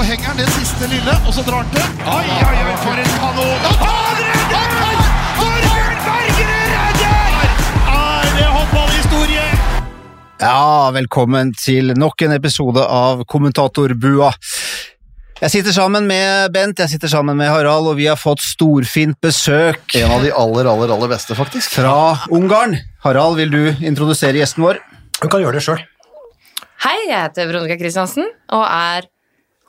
så henger han det siste lille, og så drar han til. Oi, oi, oi, for en kanon! Og han redder! Torbjørn Bergerud redder! Er det håndballhistorie? Ja, velkommen til nok en episode av Kommentatorbua. Jeg sitter sammen med Bent, jeg sitter sammen med Harald, og vi har fått storfint besøk En av de aller, aller, aller beste, faktisk. fra Ungarn. Harald, vil du introdusere gjesten vår? Du kan gjøre det sjøl. Hei, jeg heter Veronica Christiansen og er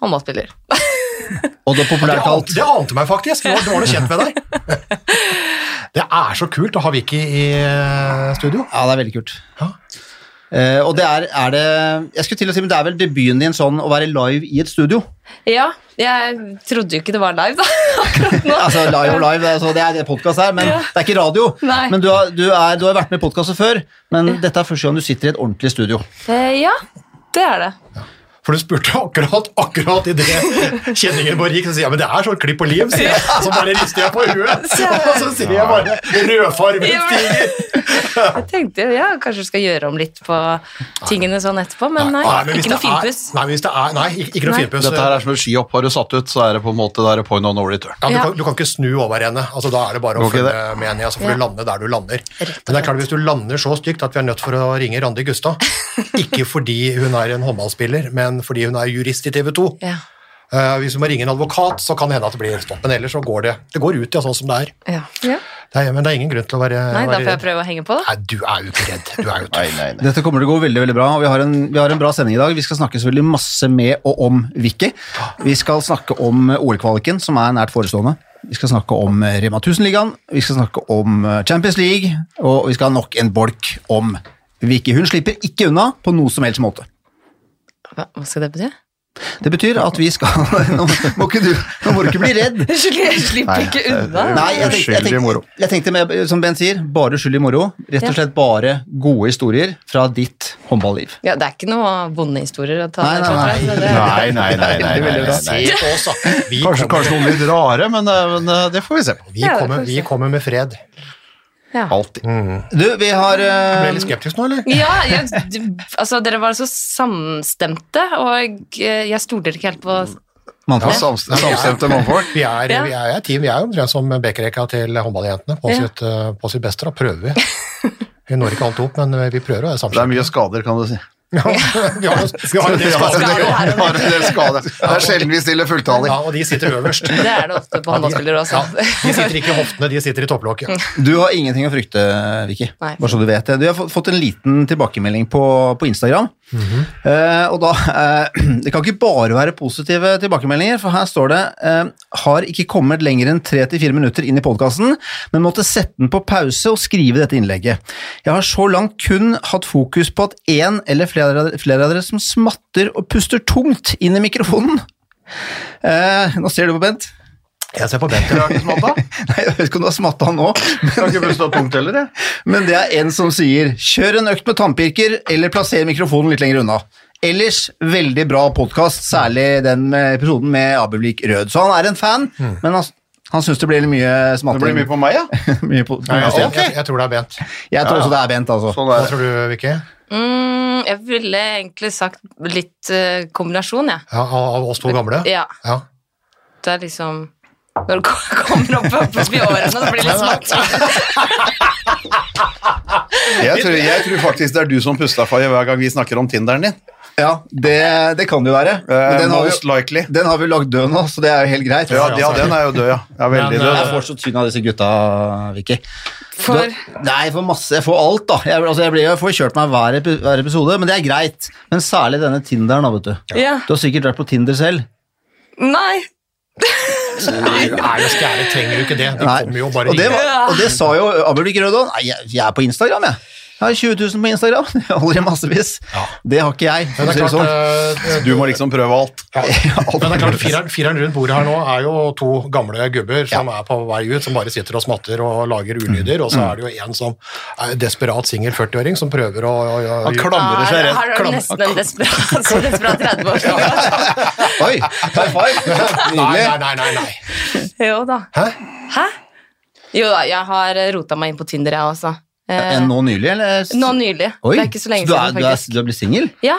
håndballspiller. Og det er populært kalt Det ante meg faktisk. Nå var du kjent med deg. Det er så kult å ha Vicky i eh, studio. Ja, det er veldig kult. Ja. Uh, og det er, er det Jeg skulle til å si, men det er vel debuten din sånn å være live i et studio? Ja, jeg trodde jo ikke det var live da, akkurat nå. Altså live og live, altså, det er det podkast her, men Ja. det er ikke radio. Nei. Men du har, du, er, du har vært med i podkaster før, men dette er første gang du sitter i et ordentlig studio. Uh, ja, det er det. For du spurte akkurat akkurat i det kjenningen vår gikk, så sier jeg men det er sånn klipp og liv, sier jeg. Så bare rister jeg på huet, og så sier jeg bare rødfarget Ja. stiger. Jeg tenkte ja, kanskje du skal gjøre om litt på tingene sånn etterpå, men nei, men ikke noe det finpuss. Nei, hvis det er, nei, ikke, noe Nei. finpuss. Dette her er som et skihopp. Har du satt ut, så er det på en måte er det point on no return. Ja, du, kan, du kan ikke snu over henne. Altså, da er det bare å følge med henne, så får Ja. du lande der du lander. Men det er klart, hvis du lander så stygt at vi er nødt for å ringe Randi Gustad, ikke fordi hun er en håndballspiller, men fordi hun er jurist i TV 2. Ja, Eh, hvis hun må ringe en advokat, så kan det hende at det blir stopp, men ellers så går det, det går ut ja, sånn som det er. ja. ja. det er. Men det er ingen grunn til å være, Nei, da får jeg prøve å henge på da. Nei, du er jo ikke redd. Du er jo tøff. Dette kommer til å gå veldig veldig bra, og vi har, en, vi har en bra sending i dag. Vi skal snakke selvfølgelig masse med og om Vicky. Vi skal snakke om OL-kvaliken, som er nært forestående. Vi skal snakke om Rema 1000-ligaen, vi skal snakke om Champions League, og vi skal ha nok en bolk om Vicky. Hun slipper ikke unna på noe som helst måte. Hva, hva skal det bety? Det betyr at vi skal Nå må, ikke du, nå må du ikke bli redd. Jeg slipper ikke unna. Nei, jeg tenkte, jeg tenkte, jeg tenkte med, som Ben sier, bare uskyldig moro. Rett og slett bare gode historier fra ditt håndballiv. Ja, det er ikke noe vonde historier å ta Nei, nei, nei. det- Nei, nei, nei. nei, nei, Kanskje, noen litt rare, men, eh, men eh, det får vi se på. vi, kommer, vi kommer med fred. Ja. Alltid. Du, vi har Ble eh, litt skeptisk nå, eller? Ja, jeg, du- altså dere var så samstemte, og eh, jeg stoler ikke helt på Mannfolk. Samst- Samstemte mannfolk. Vi er, Ja. vi er et team, vi er omtrent som bekkerekka til håndballjentene på, Ja. sitt, eh, på sitt beste. Da prøver vi. Vi når ikke alt opp, men vi prøver å være Det er mye skader, kan du si. Ja, vi har jo vi har det skadet. det- en del skader. Det er sjelden vi stiller fulltallig. Ja, og de sitter øverst. Det er det ofte på håndballspillere også. Ja, de sitter ikke i hoftene, de sitter i topplokket. Du har ingenting å frykte, Vicky. Bare så du vet det. Du har fått- fått en liten tilbakemelding på, på Instagram. Eh, og da, uh, Det kan ikke bare være positive tilbakemeldinger, for her står det uh, har ikke kommet lenger enn tre til fire minutter inn i podkasten, men måtte sette den på pause og skrive dette innlegget. Jeg har så langt kun hatt fokus på at én eller flere, flere av dere som smatter og puster tungt inn i mikrofonen. Nå ser du på Bent. Jeg ser på Bent. Du har ikke smatta. Nei, Jeg vet ikke om du har smatta nå, Men, har ikke bestått punkt heller, jeg. men det er en som sier 'kjør en økt med tannpirker', eller plasser mikrofonen litt lenger unna. Ellers veldig bra podkast, særlig den med episoden med Aberblik Rød. Så han er en fan, men han, han syns det blir litt mye Det blir mye på meg, ja. Mye på, Ja, jeg, jeg, jeg, jeg tror det er Bent. Jeg tror også det er Bent, altså. Sånn Hva er tror du, Vicky? Mm, jeg ville egentlig sagt litt uh, kombinasjon, jeg. Ja, av av oss to gamle? Ja. Ja. Det er liksom Når du kommer opp, opp forbi årene, så blir det litt smått. Jeg tror, jeg tror faktisk det er du som puster for hver gang vi snakker om Tinderen din. Ja, det, det kan det jo være. Men Eh, den har, most likely. den har vi lagd død nå, så det er jo helt greit. Ja, ja, den er jo død, ja. ja veldig død. Jeg får så tynn av disse gutta, Vicky. For Du- Nei, for masse, jeg får alt, da. Jeg, altså, jeg, blir, jeg får kjørt meg hver, epi- hver episode, men det er greit. Men særlig denne Tinderen, da, vet du. Ja. Du har sikkert vært på Tinder selv. Nei. Nei, jo skære, trenger du ikke det. De kommer jo bare og, det var, og det sa jo Abel Rødon. Nei, jeg, jeg er på Instagram, jeg. Jeg har 20 000 på Instagram. det holder i massevis. Det har ikke jeg. Men det er klart, sånn. eh, Du må liksom prøve alt. Ja. Men det er klart, fireren, fireren rundt bordet her nå er jo to gamle gubber som er på vei ut, som bare sitter og smatter og lager ulyder, og så er det jo en som er desperat singel 40-åring som prøver å, å, å Han klamrer seg rett. Her har du nesten en desperat, så desperat 30-åring? Oi, high five! Nydelig. nei, nei, nei, nei. Jo da. Hæ? Hæ? Jo da, jeg har rota meg inn på Tinder, jeg også. Eh, Enn nå nylig, eller? Nå nylig. Oi, Det er ikke så lenge du er, siden, du er, faktisk. du er blitt singel? Ja.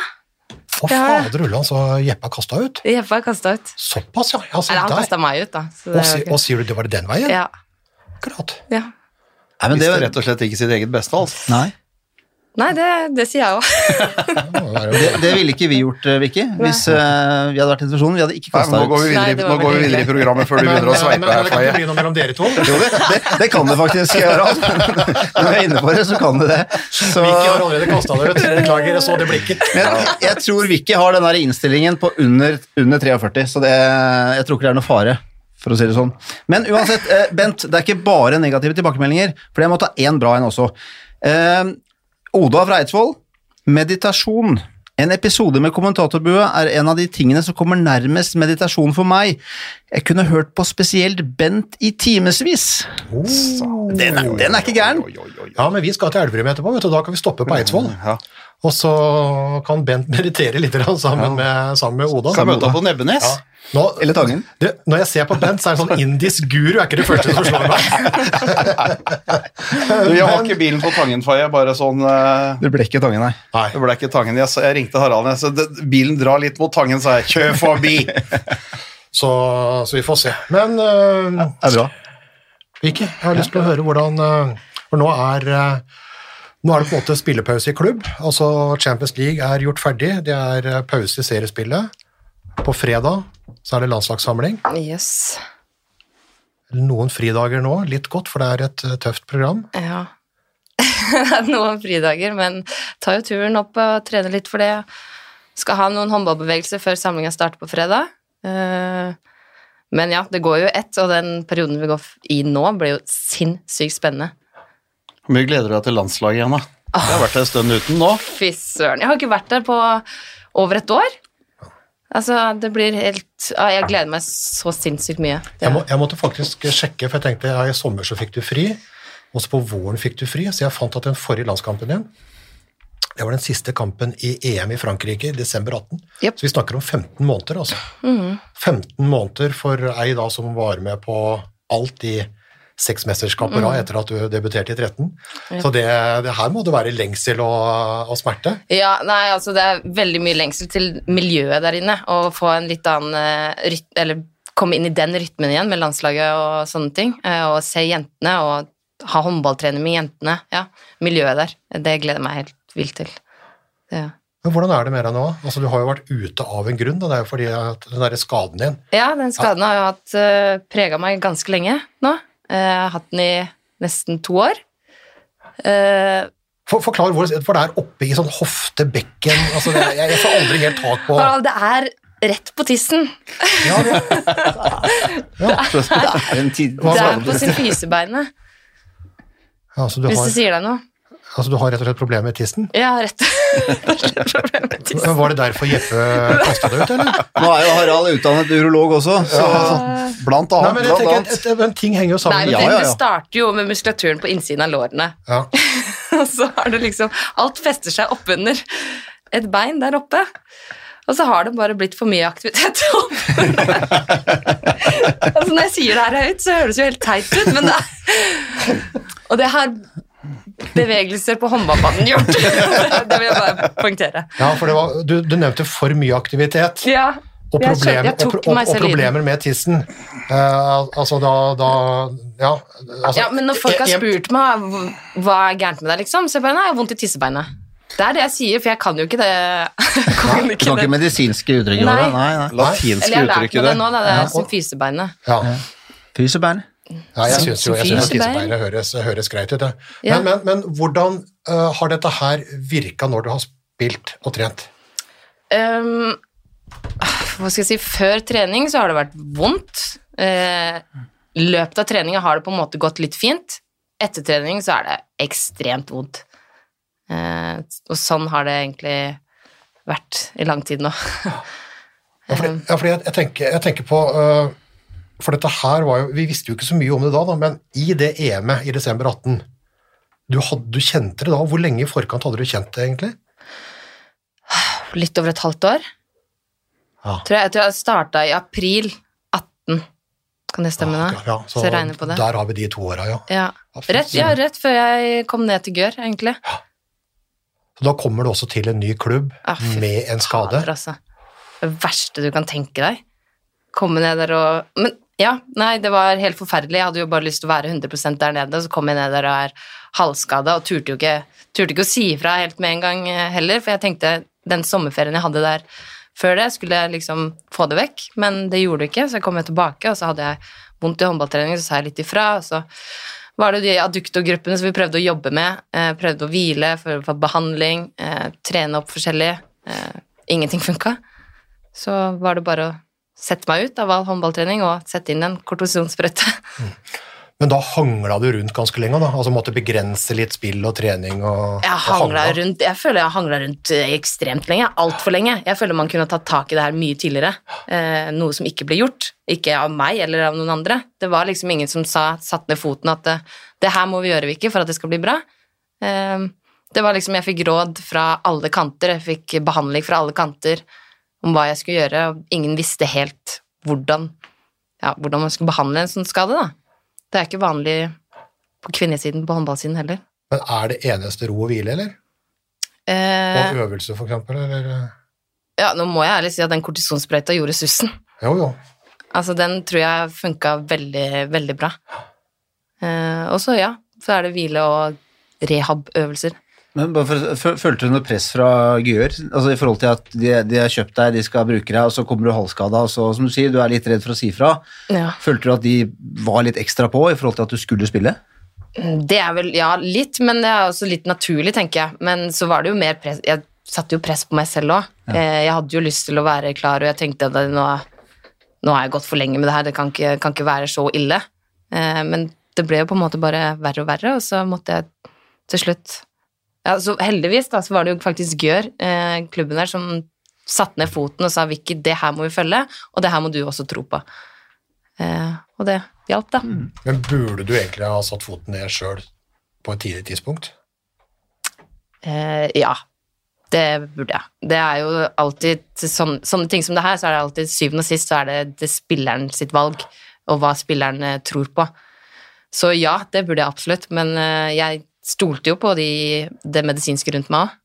Å, fader ullan, så Jeppe har kasta ut. Jeppe har kasta ut. Såpass, ja. ja se Eller han kasta meg ut, da. Så Og, er og sier du det var den veien? ja. Akkurat. ja. Nei, men det, rett og slett ikke sitt eget beste, altså. nei. Nei, det, det sier jeg òg. Det Det, ville ikke vi gjort, eh, Vicky, hvis uh, vi hadde vært i situasjonen. Vi hadde ikke kasta ut. nå går vi videre, Nei, nå går vi videre i programmet før du begynner å men, sveipe men her, det kan ikke bli noe mellom dere to. Jo, det, det, det kan det faktisk, Harald. Når vi er inne på det, så kan det det. Så, Vicky har allerede kasta det ut. Beklager, jeg så det blikket. men jeg, jeg tror Vicky har den der innstillingen på under, under 43, så det, jeg tror ikke det er noe fare. For å si det sånn. Men uansett, eh, Bent, det er ikke bare negative tilbakemeldinger, for jeg må ta én bra en også. Oda fra Eidsvoll, meditasjon. En episode med kommentatorbue er en av de tingene som kommer nærmest meditasjon for meg. Jeg kunne hørt på spesielt Bent i timevis. Den, er- den er ikke gæren. Ja, men vi skal til Elverum etterpå, vet du. da kan vi stoppe på Eidsvoll. Ja. Og så kan Bent meritere litt sammen, sammen, med, sammen med Oda. Skal møte opp på Nebbenes. Ja. Nå, Eller Tangen. det, når jeg ser på Bent, så er det sånn indisk guru er ikke det første som slår meg. Du, jeg har ikke bilen på Tangen, Faye. Bare sånn uh... Det ble ikke Tangen, nei. Nei. Det ble ikke Tangen. Jeg, jeg ringte Harald. Jeg sa bilen drar litt mot Tangen, sa jeg. Kjør forbi! Så, så vi får se. Men uh, Det er bra. Ikke. jeg har lyst til å høre hvordan uh, For nå er øh, nå er det på en måte spillepause i klubb. altså Champions League er gjort ferdig. Det er øh, pause i seriespillet. På fredag så er det landslagssamling. Yes. Noen fridager nå, litt godt, for det er et øh, tøft program. Ja. noen fridager, men tar jo turen opp og trener litt for det. Skal ha noen håndballbevegelser før samlinga starter på fredag. Eh, Men ja, det går jo ett, og den perioden vi går i nå, blir jo sinnssykt spennende. Hvor mye gleder du deg til landslaget igjen, da? Jeg har vært en stund uten nå. Fy søren. Jeg har ikke vært der på over et år. Altså, det blir helt Jeg gleder meg så sinnssykt mye. Jeg, må, jeg måtte faktisk sjekke, for jeg tenkte ja, i sommer så fikk du fri, og så på våren fikk du fri, så jeg fant at den forrige landskampen din, det var den siste kampen i EM i Frankrike i desember 18. Yep. Så vi snakker om 15 måneder, altså. 15 måneder for ei da som var med på alt i seks mesterskaper rad etter at du debuterte i 13. Så det, det her må det være lengsel og, og smerte. Ja, nei, altså det er veldig mye lengsel til miljøet der inne, Å få en litt annen eh, ryt eller komme inn i den rytmen igjen med landslaget og sånne ting, eh, og se jentene og ha håndballtrening med jentene, ja, miljøet der, det gleder jeg meg helt vilt til. Det, Men hvordan er det med deg nå? Altså, du har jo vært ute av en grunn, det er jo fordi den der skaden din. ja, den skaden har jo hatt uh, prega meg ganske lenge nå. Eh, Jeg har hatt den i nesten to år. Eh, For, forklar hvor, for det er oppe i sånn hoftebekken, altså det, jeg, jeg får aldri helt tak på det er rett på tissen. ja, det, Det er Det er på symfysebeinet, ja, altså, du, hvis det sier deg noe. Altså, du har rett og slett problemer med tissen. Ja, rett. og slett problemer med tissen. Men Var det derfor Jeppe kasta det ut, eller? Nå er jo Harald utdannet urolog også, så Blant Nei, annet. men jeg blant annet. et, et, men ting henger jo sammen. Nei, men Ja, det, ja, det starter jo med muskulaturen på innsiden av lårene. Ja. Og så har det liksom Alt fester seg oppunder et bein der oppe. Og så har det bare blitt for mye aktivitet. altså Når jeg sier det her høyt, så høres det jo helt teit ut, men det er Og det har bevegelser på håndballbanen gjort. det vil jeg bare poengtere. Ja, for det var, du, du nevnte for mye aktivitet. Ja, Og, problem, jeg og, og, meg og selv og problemer med tissen. Uh, altså da, da Ja. Altså, Ja, men når folk har spurt meg hva- er gærent med deg, liksom, så jeg bare nei, jeg har vondt i tissebeinet. Det er det jeg sier, for jeg kan jo ikke det. Kan Du ikke kan ikke medisinske uttrykk Nei. Nei, nei. Latinske lært uttrykket det nå, da, det Ja, er fysebeinet symfysebeinet. ja. Fysebein. Ja, jeg syns jo jeg synes Fysebein. høres, høres greit ut. jeg. Ja. Men, men, men hvordan uh, har dette her virka når du har spilt og trent? Um, hva skal jeg si, før trening så har det vært vondt. Uh, løpet av treninga har det på en måte gått litt fint. Etter trening så er det ekstremt vondt. Uh, og sånn har det egentlig vært i lang tid nå. Ja, fordi, ja, fordi jeg, jeg, tenker, jeg tenker på øh, For dette her var jo Vi visste jo ikke så mye om det da, da men i det EM-et i desember 18 du, hadde, du kjente det da? Hvor lenge i forkant hadde du kjent det, egentlig? Litt over et halvt år. Ja. Tror jeg, jeg tror jeg starta i april 18. Kan det stemme, da? Ja, så Så jeg regner på det. Der har vi de to åra, ja. Ja. Ja, Rett, ja, rett før jeg kom ned til Gør, egentlig. Så da kommer du også til en ny klubb Ah, med en skade. Fader, altså. Det verste du kan tenke deg. Komme ned der og Men ja, nei, det var helt forferdelig. Jeg hadde jo bare lyst til å være 100% der nede, så kom jeg ned der og er halvskada og turte jo ikke, turte ikke å si ifra helt med en gang eh, heller, for jeg tenkte den sommerferien jeg hadde der før det, skulle jeg liksom få det vekk, men det gjorde det ikke, så jeg kom jo tilbake, og så hadde jeg vondt i håndballtrening, så sa jeg litt ifra, og så var det de adduktorgruppene som vi prøvde å jobbe med, eh, prøvde å hvile for, behandling, eh, trene opp forskjellig. Ingenting funka. Så var det bare å sette meg ut av all håndballtrening og sette inn en kortisonsprøyte. Men da hangla du rundt ganske lenge, da? Altså måtte begrense litt spill og trening og Jeg hangla rundt Jeg føler jeg hangla rundt eh, ekstremt lenge. Altfor lenge. Jeg føler man kunne tatt tak i det her mye tidligere. Eh, noe som ikke ble gjort. Ikke av meg eller av noen andre. Det var liksom ingen som sa, satt ned foten at det, det her må vi gjøre, Vicky, for at det skal bli bra. Eh, det var liksom Jeg fikk råd fra alle kanter. Jeg fikk behandling fra alle kanter om hva jeg skulle gjøre, og ingen visste helt hvordan, ja, hvordan man skulle behandle en sånn skade, da. Det er ikke vanlig på kvinnesiden på håndballsiden heller. Men er det eneste ro og hvile, eller? Eh, Og øvelse, for eksempel? Eller? Ja, nå må jeg ærlig si at den kortisonsprøyta gjorde sussen. Jo, jo. Altså, den tror jeg funka veldig, veldig bra. Eh, og så, ja, så er det hvile og rehab-øvelser. Men Følte du noe press fra Gyør? Altså I forhold til at de, de har kjøpt deg, de skal bruke deg, og så kommer du halvskada, og så, som du sier, du er litt redd for å si fra. Ja. Følte du at de var litt ekstra på i forhold til at du skulle spille? Det er vel, ja, litt, men det er også litt naturlig, tenker jeg. Men så var det jo mer press Jeg satte jo press på meg selv òg. Ja. jeg hadde jo lyst til å være klar, og jeg tenkte at nå, nå har jeg gått for lenge med det her, det kan ikke, kan ikke være så ille. Eh, men det ble jo på en måte bare verre og verre, og så måtte jeg til slutt ja, så Heldigvis da, så var det jo faktisk Gjør, eh, klubben der, som satte ned foten og sa Vicky, det her må vi følge, og det her må du også tro på. Eh, og det hjalp, da. Men burde du egentlig ha satt foten ned sjøl på et tidlig tidspunkt? Eh, ja, det burde jeg. Det er jo alltid sånne, sånne ting som det her, så er det alltid syvende og sist så er det, det spilleren sitt valg, og hva spilleren eh, tror på. Så ja, det burde jeg absolutt, men eh, jeg stolte jo på de, det medisinske rundt meg òg.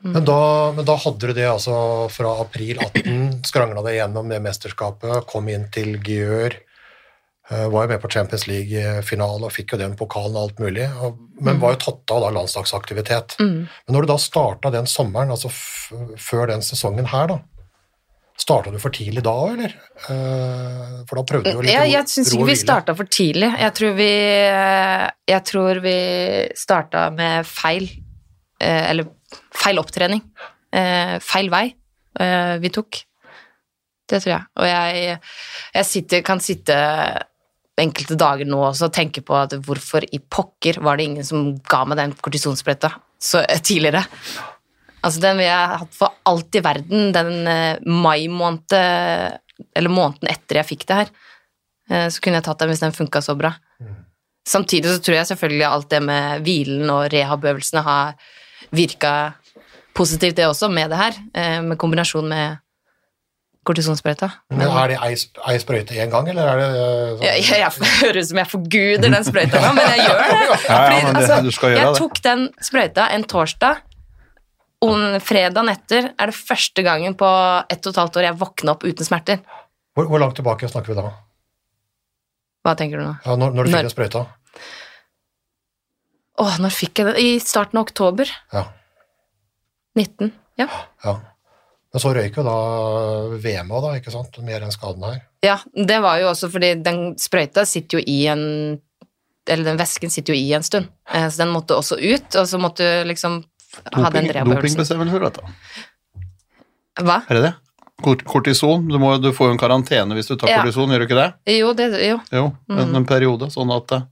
Men da, men da hadde du det altså fra april 18, skrangla deg gjennom det mesterskapet, kom inn til Gjør, eh, var jo med på Champions League-finale og fikk jo den pokalen og alt mulig, men var jo tatt av da landslagsaktivitet. Men når du da starta den sommeren, altså før den sesongen her, da, starta du for tidlig da òg, eller? Eh, for da prøvde du jo litt ja, jeg syns ikke vi starta for tidlig. Jeg tror vi, jeg tror vi starta med feil eh, Eller feil opptrening. Eh, Feil vei eh, vi tok. Det tror jeg. Og jeg, jeg sitter, kan sitte enkelte dager nå også og tenke på at hvorfor i pokker var det ingen som ga meg den kortisonsprøyta så tidligere. Altså, den vil jeg ha hatt for alt i verden, den eh, mai måned, eller måneden etter jeg fikk det her. Eh, så kunne jeg tatt den hvis den funka så bra. Samtidig så tror jeg selvfølgelig alt det med hvilen og rehabøvelsene har virka positivt, det også, med det her. eh, Med kombinasjon med kortisonsprøyta. Men er det ei, sp- ei sprøyte én gang, eller er det sånn? Jeg, jeg, jeg høres ut som jeg forguder den sprøyta nå, men jeg gjør det. Fordi, altså, jeg tok den sprøyta en torsdag, og fredagen etter er det første gangen på ett og et halvt år jeg våkna opp uten smerter. Hvor, hvor langt tilbake snakker vi da? Hva tenker du nå? Ja, når, når du fikk den sprøyta? Åh, når fikk jeg den? I starten av oktober. Ja. 19. Ja. ja. Men så røyk jo da VM-a, da, ikke sant? Mer enn skaden her. ja, det var jo også fordi den sprøyta sitter jo i en Eller den væsken sitter jo i en stund, Eh, så den måtte også ut, og så måtte du liksom ha en dopingbestemmelser, vet du. Hva? Er det det? Kort- Kortison. Du, må, du får jo en karantene hvis du tar Ja. kortison, gjør du ikke det? Jo, det Jo. Jo, en, Mm. en periode, sånn at eh,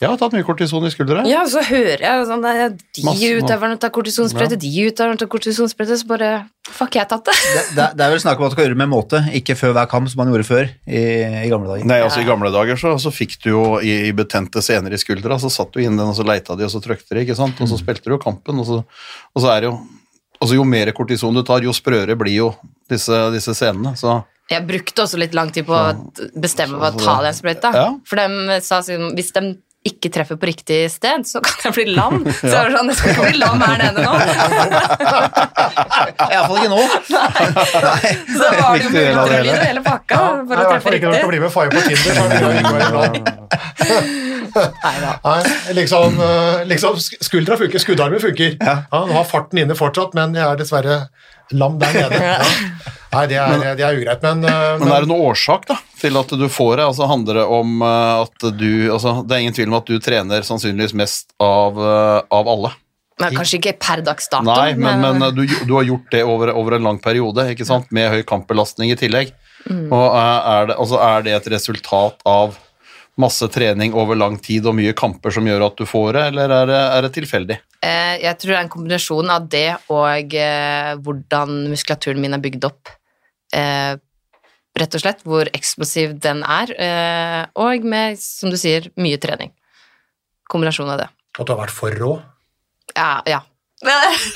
Jeg har tatt mye kortison i skuldre. Ja, så hører jeg sånn der, De utøverne tar kortisonsprøyte, Ja. de utøverne tar kortisonsprøyte, så bare Fuck, jeg har tatt det? Det, det, det er vel snakk om at du skal gjøre det med måte, ikke før hver kamp, som man gjorde før i, i gamle dager. Nei, altså I gamle dager så, så fikk du jo i, i betente scener i skuldra, så satt du inn den, og så leita de, og så trøkte de, ikke sant? og så spilte du jo kampen. Og så, og så er det jo altså Jo mer kortison du tar, jo sprøere blir jo disse, disse scenene. Så Jeg brukte også litt lang tid på å bestemme meg for å ta den sprøyta. Ja. For de sa sånn Hvis de ikke treffer på riktig sted, så kan jeg bli lam. Så jeg var sånn, jeg skal ikke bli lam her nede nå. Iallfall ikke nå. Nei. Så da var det jo ultralyd og hele pakka Nei, for å treffe riktig. ikke bli med Faye på Tinder. Nei. Neida. Nei, liksom, eh, liksom skuldra funker, skuddarmen funker. Ja. du har farten inne fortsatt, men jeg er dessverre lam der nede. Ja. Nei, det er, det er ugreit, men, men, Men er det noen årsak da, til at du får det? Altså Handler det om eh, at du altså, Det er ingen tvil om at du trener sannsynligvis mest av, eh, av alle. Men kanskje ikke per dags dato, Nei, men, men eh, du, du har gjort det over, over en lang periode, ikke sant? med høy kampbelastning i tillegg. Og eh, er det, altså, er det et resultat av masse trening over lang tid og mye kamper som gjør at du får det, eller er det, er det tilfeldig? Eh, jeg tror det er en kombinasjon av det og eh, hvordan muskulaturen min er bygd opp. Eh, rett og slett hvor eksplosiv den er, eh, og med, som du sier, mye trening. Kombinasjon av det. at du har vært for rå. Ja, ja.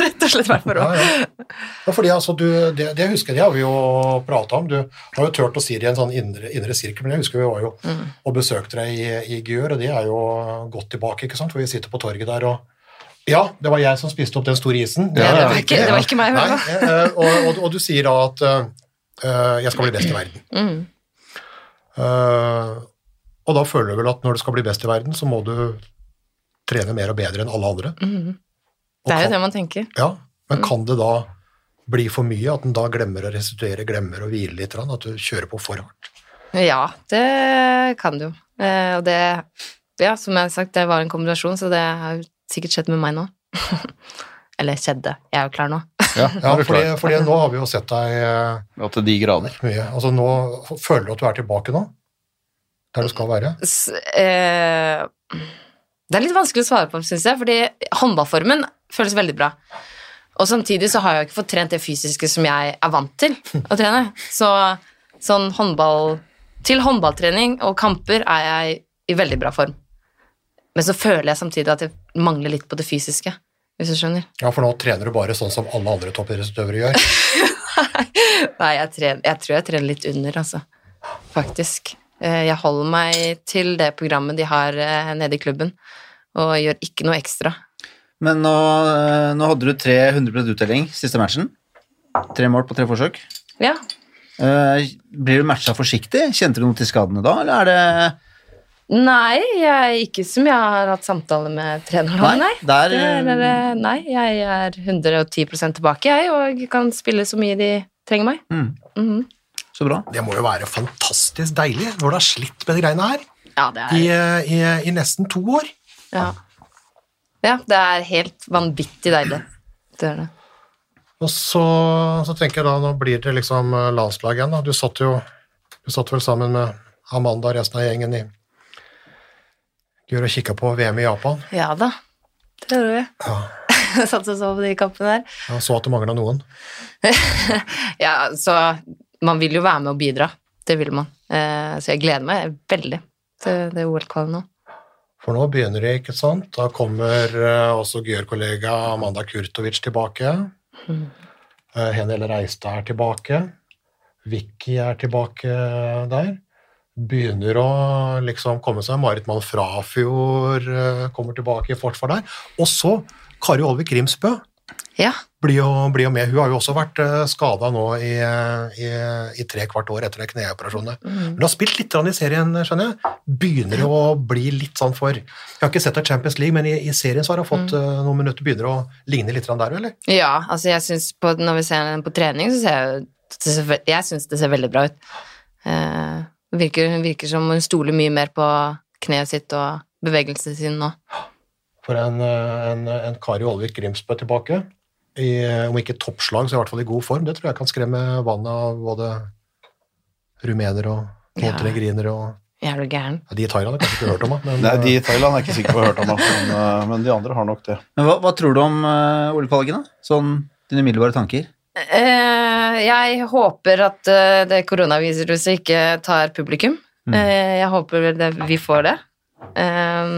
rett og slett vært for rå. Ja, ja. ja, fordi altså, du, det, det husker jeg, det har vi jo prata om. Du har jo turt å si det i en sånn indre, indre sirkel, men jeg husker vi var jo og besøkte deg i, i Gjør, og det er jo godt tilbake, ikke sant? For vi sitter på torget der og Ja, det var jeg som spiste opp den store isen. Ja, det var ikke- det var ikke meg, Nei, fall. eh, og, og, og du sier da at eh, jeg skal bli best i verden. Mm. Uh, og da føler du vel at når du skal bli best i verden, så må du trene mer og bedre enn alle andre. Mm. Det er jo det man tenker. ja, men kan det da bli for mye, at en da glemmer å restituere, glemmer å hvile litt, at du kjører på for hardt? Ja, det kan du jo. Eh, og det Ja, som jeg har sagt, det var en kombinasjon, så det har sikkert skjedd med meg nå. Eller skjedde. Jeg er jo klar nå. Ja, Ja, fordi, fordi nå har vi jo sett deg eh, Ja, til de grader. mye. Altså nå føler du at du er tilbake nå? Der du skal være? S eh, det er litt vanskelig å svare på, syns jeg, fordi håndballformen føles veldig bra. Og samtidig så har jeg jo ikke fått trent det fysiske som jeg er vant til å trene. Så sånn håndball Til håndballtrening og kamper er jeg i veldig bra form. Men så føler jeg samtidig at jeg mangler litt på det fysiske, hvis du skjønner. Ja, for nå trener du bare sånn som alle andre toppidrettsutøvere gjør. Nei, jeg, trener, jeg tror jeg trener litt under, altså. Faktisk. Eh, Jeg holder meg til det programmet de har eh, nede i klubben, og gjør ikke noe ekstra. Men nå, eh, nå hadde du 300 uttelling siste matchen. Tre mål på tre forsøk. Ja. Eh, Blir du matcha forsiktig? Kjente du noe til skadene da, eller er det Nei, jeg, ikke som jeg har hatt samtale med treneren om, nei. Der, Det er, det er- nei, jeg er 110 tilbake, jeg, og kan spille så mye de trenger meg. Mm, Mhm. så bra. Det må jo være fantastisk deilig når du har slitt med de greiene her Ja, det i, er, i, i nesten to år. ja. ja, det er helt vanvittig deilig. Det er det. Og så, så tenker jeg da, nå blir det liksom landslaget landslag igjen. Da. Du satt jo du satt vel sammen med Amanda og resten av gjengen i Gjør og kikka på VM i Japan. Ja da, det gjorde vi. Ja. Satt og så på de kampene der. Ja, så at du mangla noen. Ja, så man vil jo være med og bidra. Det vil man. Eh, så jeg gleder meg veldig til det OL-kvalet nå. For nå begynner det, ikke sant. Da kommer eh, også Gjør-kollega Amanda Kurtovic tilbake. Mm. Henel Reistad er tilbake. Vicky er tilbake der. Begynner å liksom komme seg. Marit Mann Frafjord eh, kommer tilbake i forsvar der. Og så Kari Olvik Grimsbø Ja, blir jo, blir jo med. Hun har jo også vært uh, skada nå i, i, i tre kvart år etter kneoperasjonene. kneoperasjonen. Men hun har spilt litt i serien, skjønner jeg. Begynner jo å bli litt sånn for Jeg har ikke sett deg Champions League, men i, i serien så har hun fått mm. noen minutter. Begynner å ligne litt der, eller? ja altså jeg synes på, når vi ser henne på trening, så ser jeg Jeg syns det ser veldig bra ut. Eh, virker, virker som hun stoler mye mer på kneet sitt og bevegelsen sin nå. For en, uh, en, en Kari Olvik Grimsbø tilbake. I, om ikke toppslag, så i hvert fall i god form. Det tror jeg kan skremme vannet av både rumenere og Ja. montenegrinere og Er du gæren? ja, De i Thailand har jeg kanskje ikke hørt om, da, Nei, de i Thailand er ikke sikker på å ha hørt om, da, men, eh, men de andre har nok det. Men hva, hva tror du om uh, Ole Palgen, da? Sånn dine umiddelbare tanker? Eh, jeg håper at eh, det koronaviruset ikke tar publikum. Eh, jeg håper det, vi får det. Eh,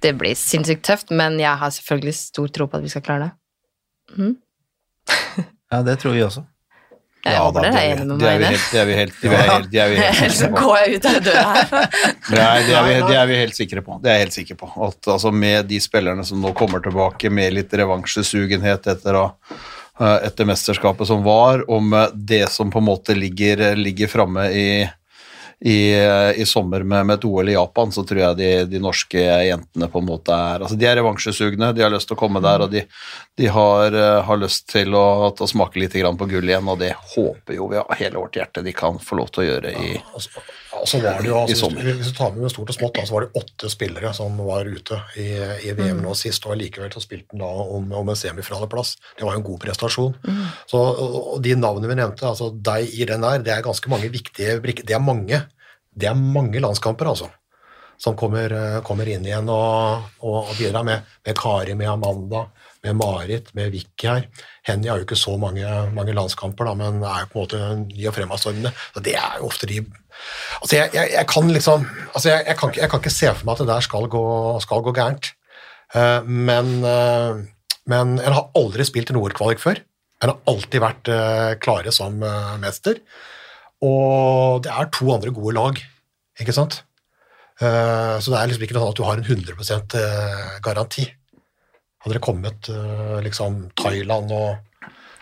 det blir sinnssykt tøft, men jeg har selvfølgelig stor tro på at vi skal klare det. Ja, det tror vi også. Jeg Ja, håper da, dere er det enige med er meg vi i det. helt, det er vi helt, det er vi helt, det er vi helt Ellers sikre på. går jeg ut av døra her. Nei, det er, vi, det er vi helt sikre på. Det er jeg helt sikker på. At altså, med de spillerne som nå kommer tilbake med litt revansjesugenhet etter, å- etter mesterskapet som var, om det som på en måte ligger, ligger framme i, i, i sommer med, med et OL i Japan, så tror jeg de, de norske jentene på en måte er altså De er revansjesugne, de har lyst til å komme der, og de, de har, eh, har lyst til å, å smake litt grann på gull igjen, og det håper jo vi av hele vårt hjerte de kan få lov til å gjøre i Så var det jo, altså, hvis, du tar med stort og smått, da, så var det åtte spillere som var ute i, i VM nå sist, og likevel så spilte han da om, om en semifinaleplass. Det var jo en god prestasjon. Så, og, og de navnene vi nevnte, altså deg i den der, det er ganske mange viktige brikker. Det er mange, det er mange landskamper, altså. Som kommer, eh, kommer inn igjen og, og, og bidrar med, med Kari, med Amanda, med Marit, med Vicky her. Henny har jo ikke så mange, mange landskamper, da, men er jo på en måte ny og fremadstormende. Så det er jo ofte de Altså, jeg, jeg, jeg kan liksom altså jeg, jeg, kan jeg kan ikke se for meg at det der skal gå, skal gå gærent. Uh, men, uh, men en har aldri spilt i OL-kvalik før. En har alltid vært uh, klare som mester. Og det er to andre gode lag, ikke sant? Så det er liksom ikke noe sånn at du har en 100 eh, garanti. Hadde det kommet liksom Thailand og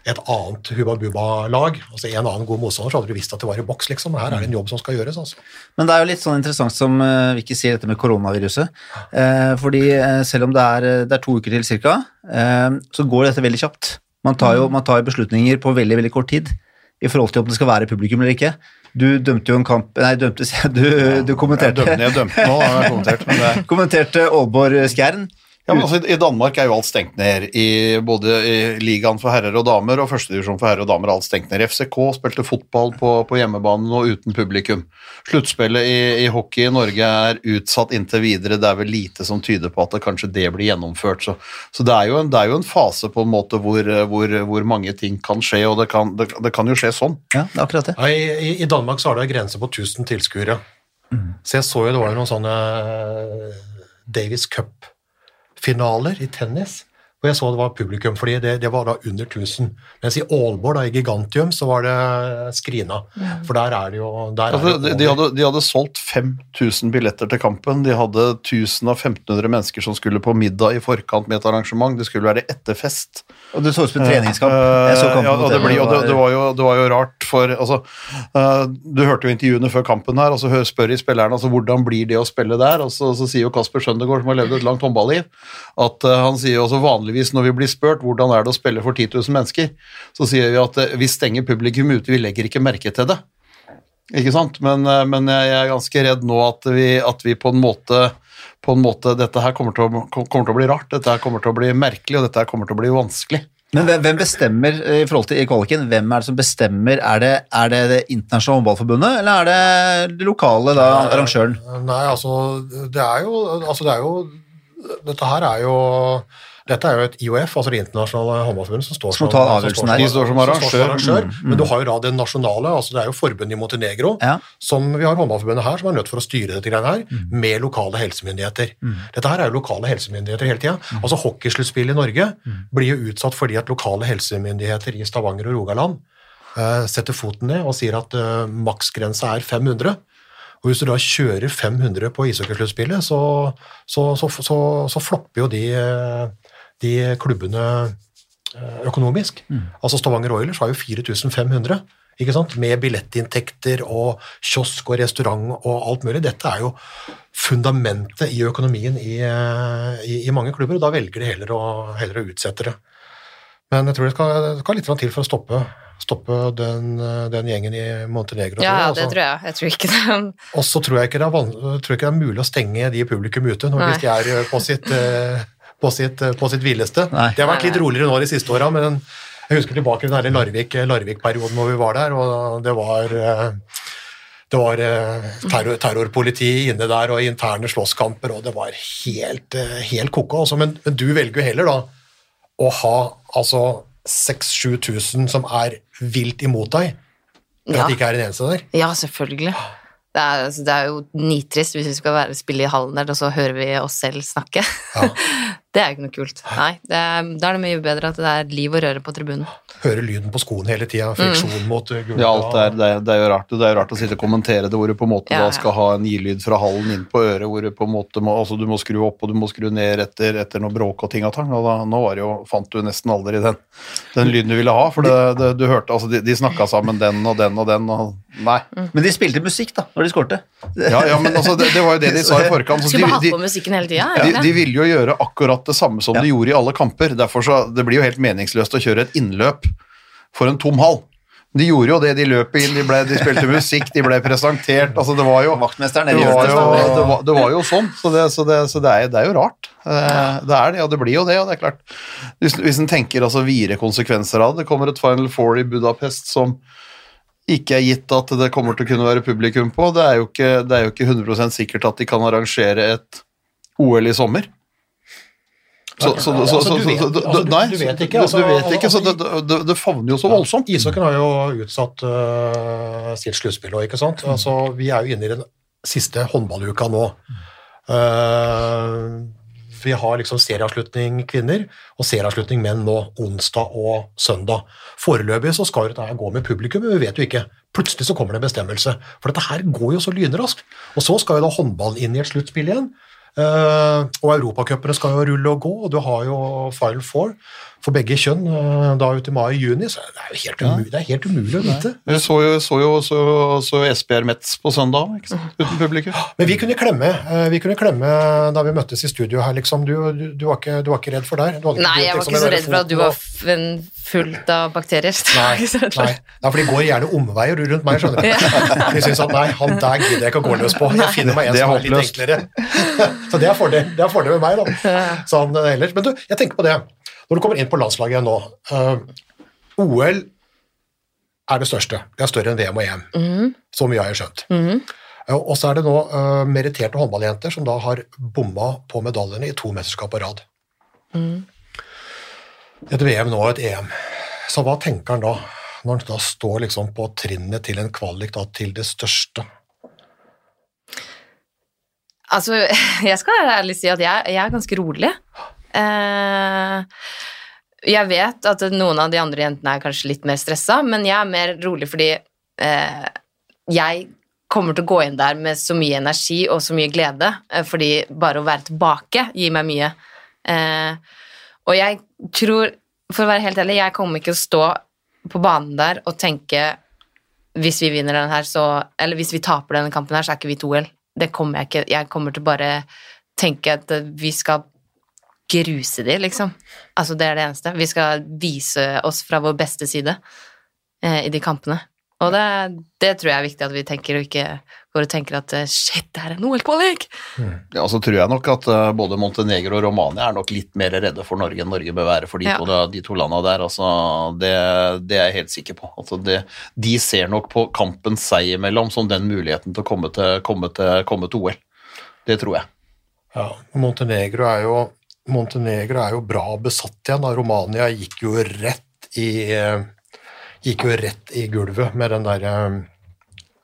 et annet Hubba Bubba-lag, altså en annen god motstander, så hadde du visst at det var i boks, liksom. Her er det en jobb som skal gjøres, altså. Men det er jo litt sånn interessant som uh, Vicky sier dette med koronaviruset. Uh, fordi uh, selv om det er, det er to uker til cirka, eh, så går dette veldig kjapt. Man tar jo man tar beslutninger på veldig, veldig kort tid i forhold til om det skal være publikum eller ikke. Du dømte jo en kamp Nei, dømte, du, du kommenterte Jeg dømte, jeg dømte nå, har jeg kommentert, men det er kommenterte Aalborg-Skjern. Ja, men altså, I Danmark er jo alt stengt ned, i både i ligaen for herrer og damer og førstedivisjon for herrer og damer. alt stengt ned. FCK spilte fotball på, på hjemmebanen og uten publikum. Sluttspillet i, i hockey i Norge er utsatt inntil videre. Det er vel lite som tyder på at det kanskje det blir gjennomført. Så, så det, er jo en, det er jo en fase på en måte hvor, hvor, hvor mange ting kan skje, og det kan, det, det kan jo skje sånn. Ja, det er akkurat det. Ja, i, i, Danmark så har det en grense på 1000 tilskuere. Så jeg så jo det var noen sånne eh, Davis Cup-finaler i tennis, hvor jeg så det var publikum, fordi det, det var da under 1000. Mens i Aalborg, da, i Gigantium, så var det skrina. For der er det jo der Altså, er de, det de, hadde, de hadde solgt 5000 billetter til kampen. De hadde 1000 av 1500 mennesker som skulle på middag i forkant med et arrangement. Det skulle være etterfest. Og du så ut som en treningskamp. Jeg så kampen ja, og det, og det, var- det, var jo, det var jo rart for altså, eh, Du hørte jo intervjuene før kampen her, og så spør de spillerne altså, hvordan blir det å spille der. Og så, så sier jo Kasper Schøndegård, som har levd et langt håndballiv, at eh, han sier jo også vanligvis når vi blir spurt hvordan er det å spille for 10 000 mennesker, så sier vi at eh, vi stenger publikum ute, vi legger ikke merke til det. Ikke sant? Men, eh, men jeg er ganske redd nå at vi, at vi på en måte på en måte, Dette her kommer til, å, kommer til å bli rart, dette her kommer til å bli merkelig, og dette her kommer til å bli vanskelig. Men hvem- bestemmer eh, i forhold til i kvaliken, hvem er det som bestemmer? Er det, er det det internasjonale håndballforbundet, eller er det det lokale, da, arrangøren? Nei, altså det er jo Altså det er jo Dette her er jo dette er jo et IOF, altså Det internasjonale håndballforbundet, som står Som som, her. De står som arrangør. Men du har jo da det nasjonale, altså det er jo forbundet i Montenegro, Ja. som vi har håndballforbundet her, som er nødt for å styre dette greiene her, Mm. med lokale helsemyndigheter. Dette her er jo lokale helsemyndigheter hele tida. Altså Hockeysluttspillet i Norge Mm. blir jo utsatt fordi at lokale helsemyndigheter i Stavanger og Rogaland uh, setter foten ned og sier at uh, maksgrensa er 500. Og hvis du da kjører 500 på ishockeysluttspillet, så, så, så, så, så flopper jo de, eh, de klubbene økonomisk. økonomisk. Altså Stavanger Oilers har jo 4500, ikke sant? med billettinntekter og kiosk og restaurant og alt mulig. Dette er jo fundamentet i økonomien i, eh, i, i mange klubber, og da velger de heller å, heller å utsette det. Men jeg tror det skal, det skal litt til for å stoppe, stoppe den, eh, den gjengen i Montenegro. Ja, ja, tror jeg, det altså. tror jeg. Jeg tror ikke det. Og så tror jeg ikke det er, van tror jeg ikke det mulig å stenge de publikum ute når, hvis de er eh, på sitt, eh, på sitt, eh, på sitt villeste. Nei. Det har vært litt roligere nå de siste åra, men jeg husker tilbake den her Larvik- Larvik-perioden hvor vi var der, og det var eh, det var eh, terror, terrorpoliti inne der og interne slåsskamper, og det var helt, eh, helt koko. Altså, men, men du velger jo heller da å ha altså 6000-7000 som er vilt imot deg, for Ja. at det ikke er en eneste der. Ja, selvfølgelig. Det er, altså, det er jo nitrist hvis vi skal være, spille i hallen der, og så hører vi oss selv snakke. Ja. Det er jo ikke noe kult. Nei, det er, da er det mye bedre at det er liv og røre på tribunen. Høre lyden på skoene hele tida, friksjon mot uh, gulvet. Ja, alt det er, det, er, det, er jo rart, det er jo rart å sitte og kommentere det, hvor du på en måte Ja, da skal ha en gilyd fra hallen inn på øret, hvor du på en måte må, altså du må skru opp og du må skru ned etter, etter noe bråk og ting og tang, og da, nå var det jo, fant du nesten aldri den, den lyden du ville ha, for det, det, du hørte, altså de, de snakka sammen den og den og den, og nei. Men de spilte musikk, da, når de skårte. Ja, ja, men altså, det, det var jo det de sa i forkant. så Skulle bare hatt på musikken hele tida. de, de ville jo gjøre akkurat det samme som Ja. de gjorde i alle kamper. Derfor så, Det blir jo helt meningsløst å kjøre et innløp for en tom hall. De gjorde jo det, de løp inn, de, ble, de spilte musikk, de ble presentert. altså Det var jo, Vaktmesteren det var jo, det var, det var jo sånn, så, det, så, det, så det, er, det er jo rart. Eh, Det er det, og det blir jo det. og det er klart, Hvis, hvis en tenker altså videre konsekvenser av det, det kommer et Final Four i Budapest som ikke er gitt at det kommer til å kunne være publikum på. Det er jo ikke, det er jo ikke 100 sikkert at de kan arrangere et OL i sommer. Så, så, så, så, Altså, du vet- så, så- altså, du- nei, du vet ikke, altså, du vet ikke, så altså, det, det, det favner jo så voldsomt. Ishockeyen har jo utsatt uh, sitt sluttspill òg, ikke sant. Altså, vi er jo inne i den siste håndballuka nå. Uh, vi har liksom serieavslutning kvinner og serieavslutning menn nå, onsdag og søndag. Foreløpig så skal dette gå med publikum, men vi vet jo ikke. Plutselig så kommer det en bestemmelse. For dette her går jo så lynraskt. Og så skal jo da håndball inn i et sluttspill igjen. Eh, og europacupene skal jo rulle og gå, og du har jo Final Four for begge kjønn eh, da ut i mai-juni, så det er jo helt umulig, det er helt umulig å vite. Jeg så jo, så jo så, så SPR Metz på søndag, ikke sant? uten publikum. Men vi kunne klemme eh, vi kunne klemme da vi møttes i studio her, liksom. Du, du, du, var, ikke, du var ikke redd for der? Du hadde Nei, jeg var ikke så redd for at du var en fullt av bakterier. Nei, nei. nei, for de går gjerne omveier rundt meg, skjønner du. De syns at nei, han der gidder jeg ikke å gå løs på. Jeg finner meg en er som er litt enklere. Så det er fordel, det er fordel med meg, da. Sånn ellers. Men du, jeg tenker på det. Når du kommer inn på landslaget nå uh, OL er det største. Det er større enn VM og EM. Så mye har jeg skjønt. Mm. Og så er det nå uh, meritterte håndballjenter som da har bomma på medaljene i to mesterskap på rad. Et VM nå og et EM. Så hva tenker han da, når han da står liksom på trinnet til en kvalik da, til det største? Altså, jeg skal ærlig si at jeg, jeg er ganske rolig. Eh, jeg vet at noen av de andre jentene er kanskje litt mer stressa, men jeg er mer rolig fordi eh, jeg kommer til å gå inn der med så mye energi og så mye glede, eh, fordi bare å være tilbake gir meg mye. Eh, og jeg tror, for å være helt ærlig, jeg kommer ikke å stå på banen der og tenke hvis vi vinner den her, så Eller hvis vi taper denne kampen her, så er ikke vi to L. Det kommer jeg ikke. Jeg kommer til bare tenke at vi skal gruse de, liksom. Altså, det er det eneste. Vi skal vise oss fra vår beste side eh, i de kampene. Og det, det tror jeg er viktig at vi tenker, og ikke og tenker at eh, shit, det er en OL-kvalik! Ja, så tror jeg nok at eh, både Montenegro og Romania er nok litt mer redde for Norge enn Norge bør være for de, Ja. to, de to landene der. Altså, det, det er jeg helt sikker på. Altså, det, de ser nok på kampen seg imellom som den muligheten til å komme til, komme til, komme til OL. Det tror jeg. Ja, Montenegro er jo, Montenegro er jo bra besatt igjen. Da. Romania gikk jo rett i eh, gikk jo rett i gulvet med den der eh,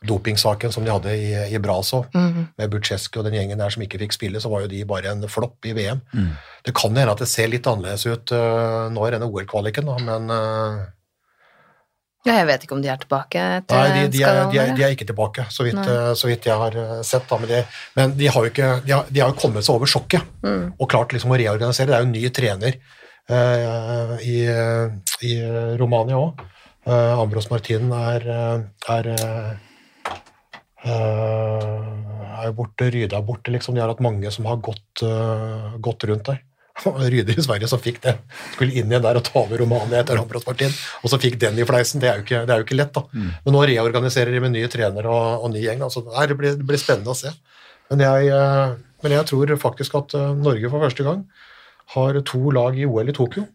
dopingsaken som de hadde i, i Brasov, med Butsjeski og den gjengen der som ikke fikk spille, så var jo de bare en flopp i VM. Det kan hende at det ser litt annerledes ut uh, nå i denne OL-kvaliken, men uh, Ja, jeg vet ikke om de er tilbake Til Nei, de, de, er, de, er, de er ikke tilbake, så vidt, eh, så vidt jeg har sett. Da, men de, men de har jo ikke, de har, de har kommet seg over sjokket Mm. og klart liksom å reorganisere. Det er jo en ny trener uh, i, i Romania òg. Ambros Martin er, er, er jo borte, Ryde er borte, liksom. De har hatt mange som har gått, eh, gått rundt der. Ryde i Sverige som fikk det. Skulle inn igjen der og ta over Romania etter Ambros og så fikk den i fleisen. Det er jo ikke, det er jo ikke lett, da. Men nå reorganiserer de med nye trenere og, og ny gjeng. Altså, det, blir, det blir spennende å se. Men jeg, eh, men jeg tror faktisk at eh, Norge for første gang har to lag i OL i Tokyo.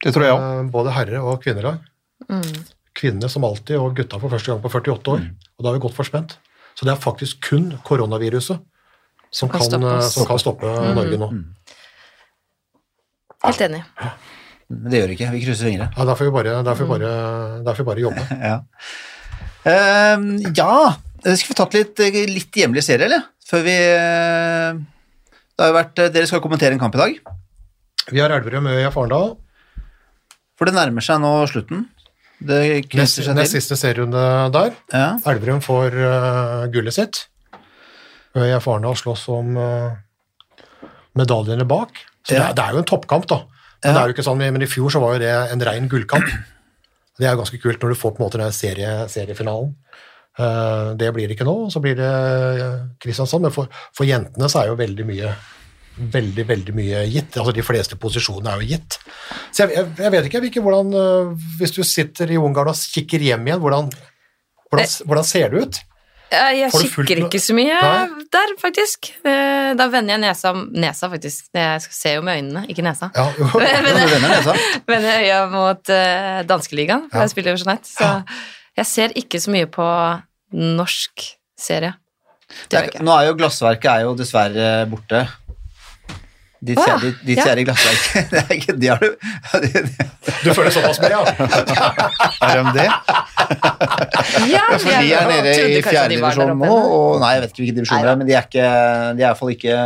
Det tror jeg òg. Eh, Både herre- og kvinnelag. Kvinnene som alltid, og gutta for første gang på 48 år. Og da er vi godt forspent. Så det er faktisk kun koronaviruset som Kan kan, eh, som kan stoppe Norge nå. Helt enig. Men det gjør det ikke. Vi krysser fingre. Ja, der får vi bare, derfor mm. vi bare, derfor bare jobbe. Ja. Ehm, ja, skal vi tatt litt, litt hjemlig serie, eller? Før vi eh, Det har jo vært, eh, dere skal kommentere en kamp i dag, Vi har Elverum Øya Farendal. for det nærmer seg nå slutten. Det Nest, nest siste serierunde der. Ja. Elverum får uh, gullet sitt. Øya Arendal slåss om uh, medaljene bak. Så det, Ja. er, det er jo en toppkamp, da. Men, Ja. det er jo ikke sånn, men i fjor så var jo det en rein gullkamp. Det er jo ganske kult når du får på en måte den serie, seriefinalen. Uh, det blir det ikke nå, så blir det Kristiansand. Men for, for jentene så er jo veldig mye veldig, veldig mye gitt. Altså De fleste posisjonene er jo gitt. Så jeg, jeg, jeg vet ikke, ikke hvordan eh, Hvis du sitter i Ungarn og kikker hjem igjen, hvordan, hvordan, hvordan ser det ut? Jeg du fulgt kikker ikke så mye Nei? der, faktisk. Eh, Da vender jeg nesa Nesa, faktisk. Jeg ser jo med øynene, ikke nesa. Ja, jo. Vender nesa. Vender øya mot uh, danskeligaen, for Ja. jeg spiller jo Jeanette. Så jeg ser ikke så mye på norsk serie. Det jeg. Nå er jo glassverket er jo dessverre borte. Ditt ah, ja. kjære, ditt Ja. kjære glassverk. Det er ikke, de har du Du føler såpass med, ja? Er de det? Ja, For de er nede i fjerde divisjon nå, og nei, jeg vet ikke hvilke divisjoner det er, men de er ikke De er iallfall ikke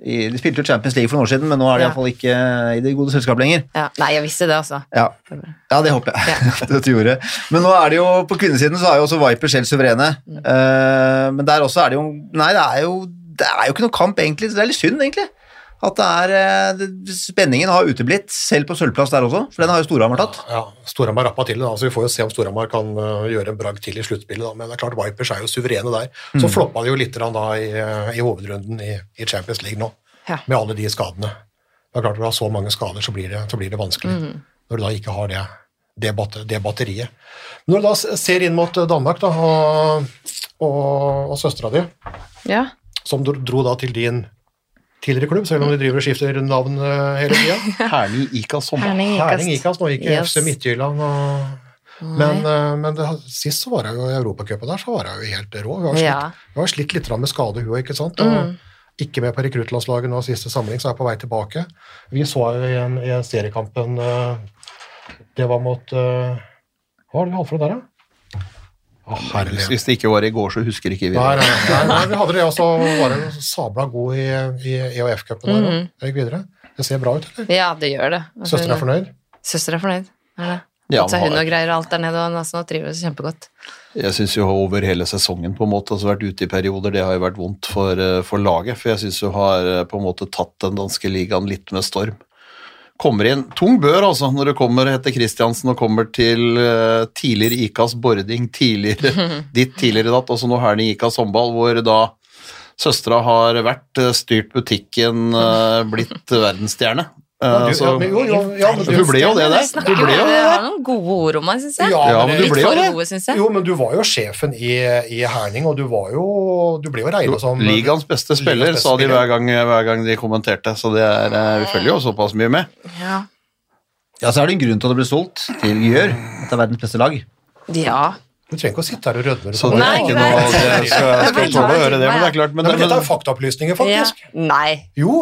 i, De spilte jo Champions League for noen år siden, men nå er de Ja. iallfall ikke i det gode selskap lenger. Ja. Nei, jeg visste det, altså. Ja, ja det håper jeg at du gjorde. Men nå er det jo på kvinnesiden så er jo også Viper selv suverene. Mm. Uh, men der også er det jo Nei, det er jo, det er jo ikke noe kamp, egentlig. så Det er litt synd, egentlig. At det er eh, Spenningen har uteblitt, selv på sølvplass der også, for den har jo Storhamar tatt. ja Storhamar rappa til det, da, så vi får jo se om Storhamar kan uh, gjøre en bragd til i sluttspillet. da, Men det er klart Vipers er jo suverene der. Så floppa de jo litt da i, uh, i hovedrunden i, i Champions League nå, Ja. med alle de skadene. Det er klart Når du har så mange skader, så blir det, så blir det vanskelig. Når du da ikke har det, det, batter, det batteriet. Når du da ser inn mot Danmark da, og, og, og søstera di, Ja. som dro, dro da til din tidligere klubb, selv om de driver og skifter navn uh, hele tida. Herning Ikas. Herning. Ikas, nå gikk i Yes. FC Midtjylland. Og, men eh, men det, sist så var jeg jo i Europacupen der, så var jeg jo helt rå. Hun har slitt, Ja. Mm. har slitt litt med skade, hun òg, ikke sant. Og Ikke med på rekruttlandslaget nå siste samling, så er jeg på vei tilbake. Vi så jo i en, i en seriekampen eh, Det var mot eh, Hva var det vi hadde for noe der, da? Herlig. Hvis det ikke var i går, så husker ikke vi Nei, det. nei, nei, nei, vi hadde det, og så var det sabla god i, i EOF-cupen der òg. Det gikk videre. Det ser bra ut, eller? ja, det gjør det. Søster er fornøyd? Søster er fornøyd. Er det. Ja, så hun og greier alt der nede, og Nassen trives kjempegodt. Jeg syns jo over hele sesongen på en måte, altså vært ute i perioder, det har jo vært vondt for, eh, for laget. For jeg syns hun har eh, på en måte tatt den danske ligaen litt med storm. Kommer inn tung bør, altså, når du kommer etter Kristiansen og kommer til uh, tidligere Ikas Bording, tidligere ditt tidligere datt, altså nå her i Ikas håndball, hvor da søstera har vært, eh, styrt butikken, uh, blitt verdensstjerne. Eh, Du, så- ja, men, jo, jo, ja, men Hun ble jo det der. Du ble jo det noen gode ord om meg, syns jeg. Ja, men du ble jo det. Jo, men du var jo sjefen i, i Herning, og du var jo Du ble jo regna som Ligaens beste spiller, beste sa de hver gang, hver gang de kommenterte, så det er, eh, vi følger jo såpass mye med. Ja. Ja, så er det en grunn til at det ble solgt til Gjør. At det er verdens beste lag. ja. Du trenger ikke å sitte her og rødme. Så det er ikke noe Jeg skal, jeg skal Jeg tåle å høre det, men det er klart men, Nei, men dette er faktaopplysninger, ja. faktisk. Nei. Jo.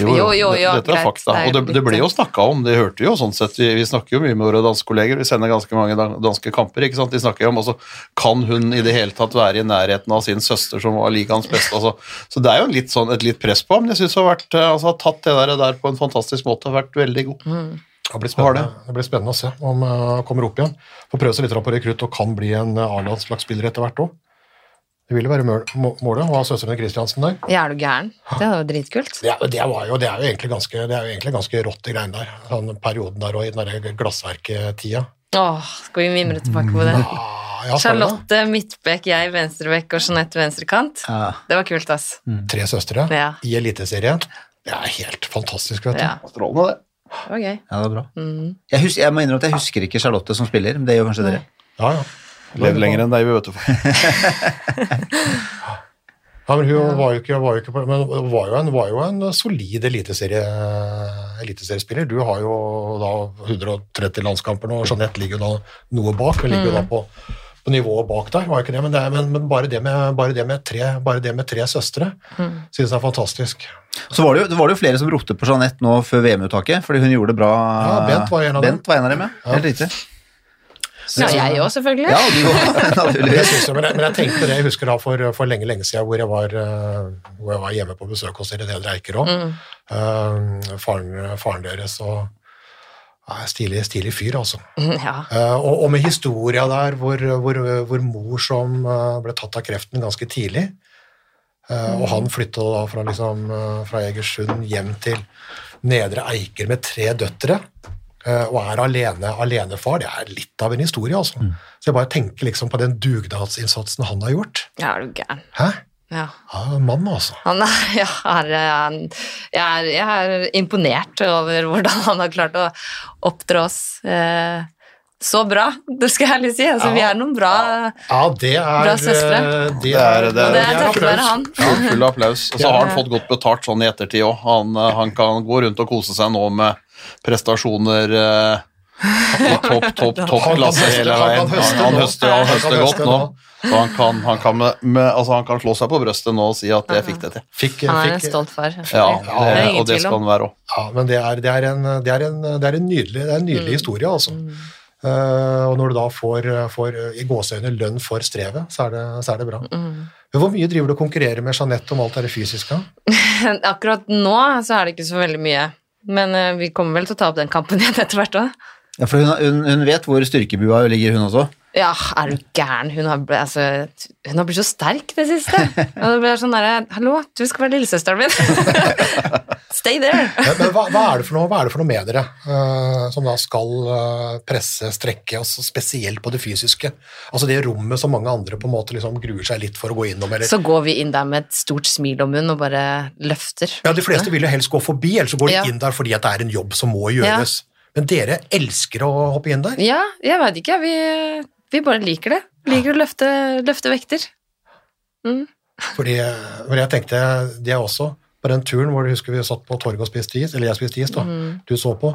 Jo, jo, jo. dette er fakta. Og det, det ble jo snakka om, det hørte vi jo sånn sett. Vi, vi snakker jo mye med våre danske kolleger, vi sender ganske mange danske kamper. ikke sant? De snakker jo om altså, Kan hun i det hele tatt være i nærheten av sin søster, som var ligaens beste? Altså, så det er jo litt sånn, et litt press på ham. Men jeg syns hun har vært, eh, altså, har tatt det der, der på en fantastisk måte. Har vært veldig god. Det blir spennende, det blir spennende å se om hun kommer opp igjen. Får prøve seg litt på rekrutt og kan bli en uh, A-landslagsspiller etter hvert òg. Det vil jo være målet å ha søstrene Kristiansen der. Ja, er du gæren? Det er jo dritkult. Det, det, var jo, det er jo egentlig ganske, det er jo egentlig ganske rått, de greiene der. Den perioden der og i den der glassverktida. Åh, skal vi mimre tilbake på det? Ah, ja, det. Charlotte midtbekk, jeg venstrebekk og Jeanette venstrekant. Ja. Det var kult, ass. Tre søstre Ja. i Eliteserien. Det er helt fantastisk, vet du. Ja, Strålende, det. Det var gøy. Ja, det var bra. Mm. Jeg, husker, jeg må innrømme at jeg husker ikke Charlotte som spiller, men det gjør kanskje dere. Ja, ja. Levd lenger enn deg, vi vet du. Ja, men hun var jo ikke, var jo ikke men var jo en, var jo en solid eliteserie, eliteseriespiller. Du har jo da 130 landskamper nå, og Jeanette ligger jo da noe bak, men ligger jo da på, på nivået bak der, var ikke det, men, det er, men, men bare, det med, bare, det med tre, bare det med tre søstre synes jeg er fantastisk. Så var det, jo, det var det jo flere som ropte på Jeanette nå før VM-uttaket, fordi hun gjorde det bra. Ja, Bent var en av dem. Bent var en av dem, ja. Helt riktig. Ja, jeg òg, selvfølgelig. Ja, du også, Jeg synes men, jeg, men jeg tenkte det, jeg husker da for, for lenge lenge siden hvor jeg var, eh, hvor jeg var hjemme på besøk hos Nedre Eiker òg. faren, faren deres og stilig, stilig fyr, altså. Ja. Eh, og, og med historia der hvor, hvor, hvor mor som eh, ble tatt av kreften ganske tidlig, eh, og han flytta da fra, liksom, fra Egersund hjem til Nedre Eiker med tre døtre, eh, og er alene, alenefar, det er litt av en historie, altså. Så jeg bare tenker liksom på den dugnadsinnsatsen han har gjort. ja, er du gæren. Hæ? Ja. Ja, mann, altså. Han er, ja, er, han, jeg, er, jeg er imponert over hvordan han har klart å oppdra oss eh, så bra, det skal jeg ærlig si. Altså, Vi er noen bra Ja, det er Bra søstre. eh, Det Det er- er, det er- det er takket være han. Full, applaus. Og så har han fått godt betalt sånn i ettertid òg. Han, eh, han kan gå rundt og kose seg nå med prestasjoner eh, i topp, topp, topp Han klasse hele veien. Han, høste han høster, han Han høster godt nå. Så han kan, han, kan med, med, altså han kan slå seg på brøstet nå og si at 'jeg fikk det til'. Fikk, Han er en stolt far. Ja, det, det og det skal han være òg. Ja, men det er, det er, en, det er, en, det er en nydelig, er en Mm. historie, altså. Eh, og når du da får, får i gåseøyne lønn for strevet, så er det, så er det bra. Mm. Men hvor mye driver du og konkurrerer med Jeanette om alt det fysiske? Akkurat nå så er det ikke så veldig mye. Men uh, vi kommer vel til å ta opp den kampen igjen etter hvert òg. Ja, for hun, hun, hun vet hvor styrkebua ligger, hun også. Ja, er du gæren? Hun har, blitt, altså, hun har blitt så sterk det siste. Og det blir sånn derre Hallo, du skal være lillesøsteren min. Stay there. Men, men hva, hva, er noe, hva er det for noe med dere uh, som da skal uh, presse, strekke, også spesielt på det fysiske? Altså det rommet som mange andre på en måte liksom gruer seg litt for å gå innom, eller Så går vi inn der med et stort smil om munnen og bare løfter. Ja, de fleste vil jo helst gå forbi, eller så går de Ja. inn der fordi det er en jobb som må gjøres. Men dere elsker å hoppe inn der? Ja, jeg veit ikke. Vi, vi bare liker det. Liker å løfte, løfte vekter. Fordi, for jeg tenkte, det også på den turen hvor du husker vi satt på torget og spiste is, eller jeg spiste is da, du så på,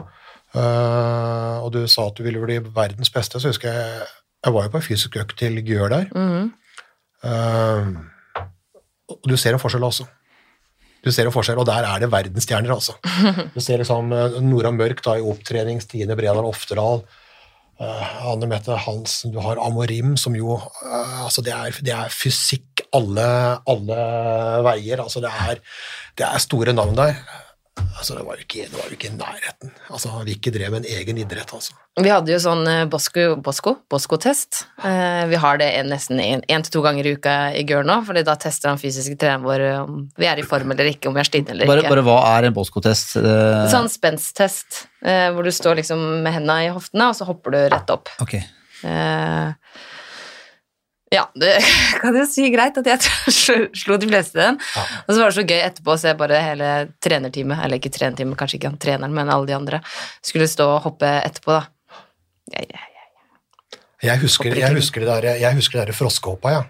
uh, og du sa at du ville bli verdens beste, så husker jeg, jeg var jo på en fysisk økt til Gjør der, Mm. Uh, og du ser en forskjell også. Du ser en forskjell, og der er det verdensstjerner, altså. Du ser liksom øh, Nora Mørk da i opptrening, Stine Bredal Oftedal, uh, Anne Mette Hansen, du har Amorim, som jo uh, altså det, er, det er fysikk alle, alle veier. Altså det er, det er store navn der. Altså det var jo ikke, det var jo ikke i nærheten. Altså Vicky drev med en egen idrett, altså. Vi hadde jo sånn Bosco-test. Bosco, Bosco-test. Eh, vi har det nesten én til to ganger i uka i GØR nå, for da tester han fysiske treneren vår om vi er i form eller ikke, om vi er stinne eller Bare, ikke. bare hva er en Bosco-test? Eh, Sånn spenst-test, eh, hvor du står liksom med hendene i hoftene, og så hopper du rett opp. Ok. Eh, ja, det kan jo si greit at jeg slo- de fleste den. den. Og så var det så gøy etterpå å se bare hele trenerteamet, eller ikke trenerteamet, kanskje ikke han treneren, men alle de andre, skulle stå og hoppe etterpå, da. Ja, ja, ja. Jeg husker, jeg husker det der, jeg husker det der froskehoppa, ja.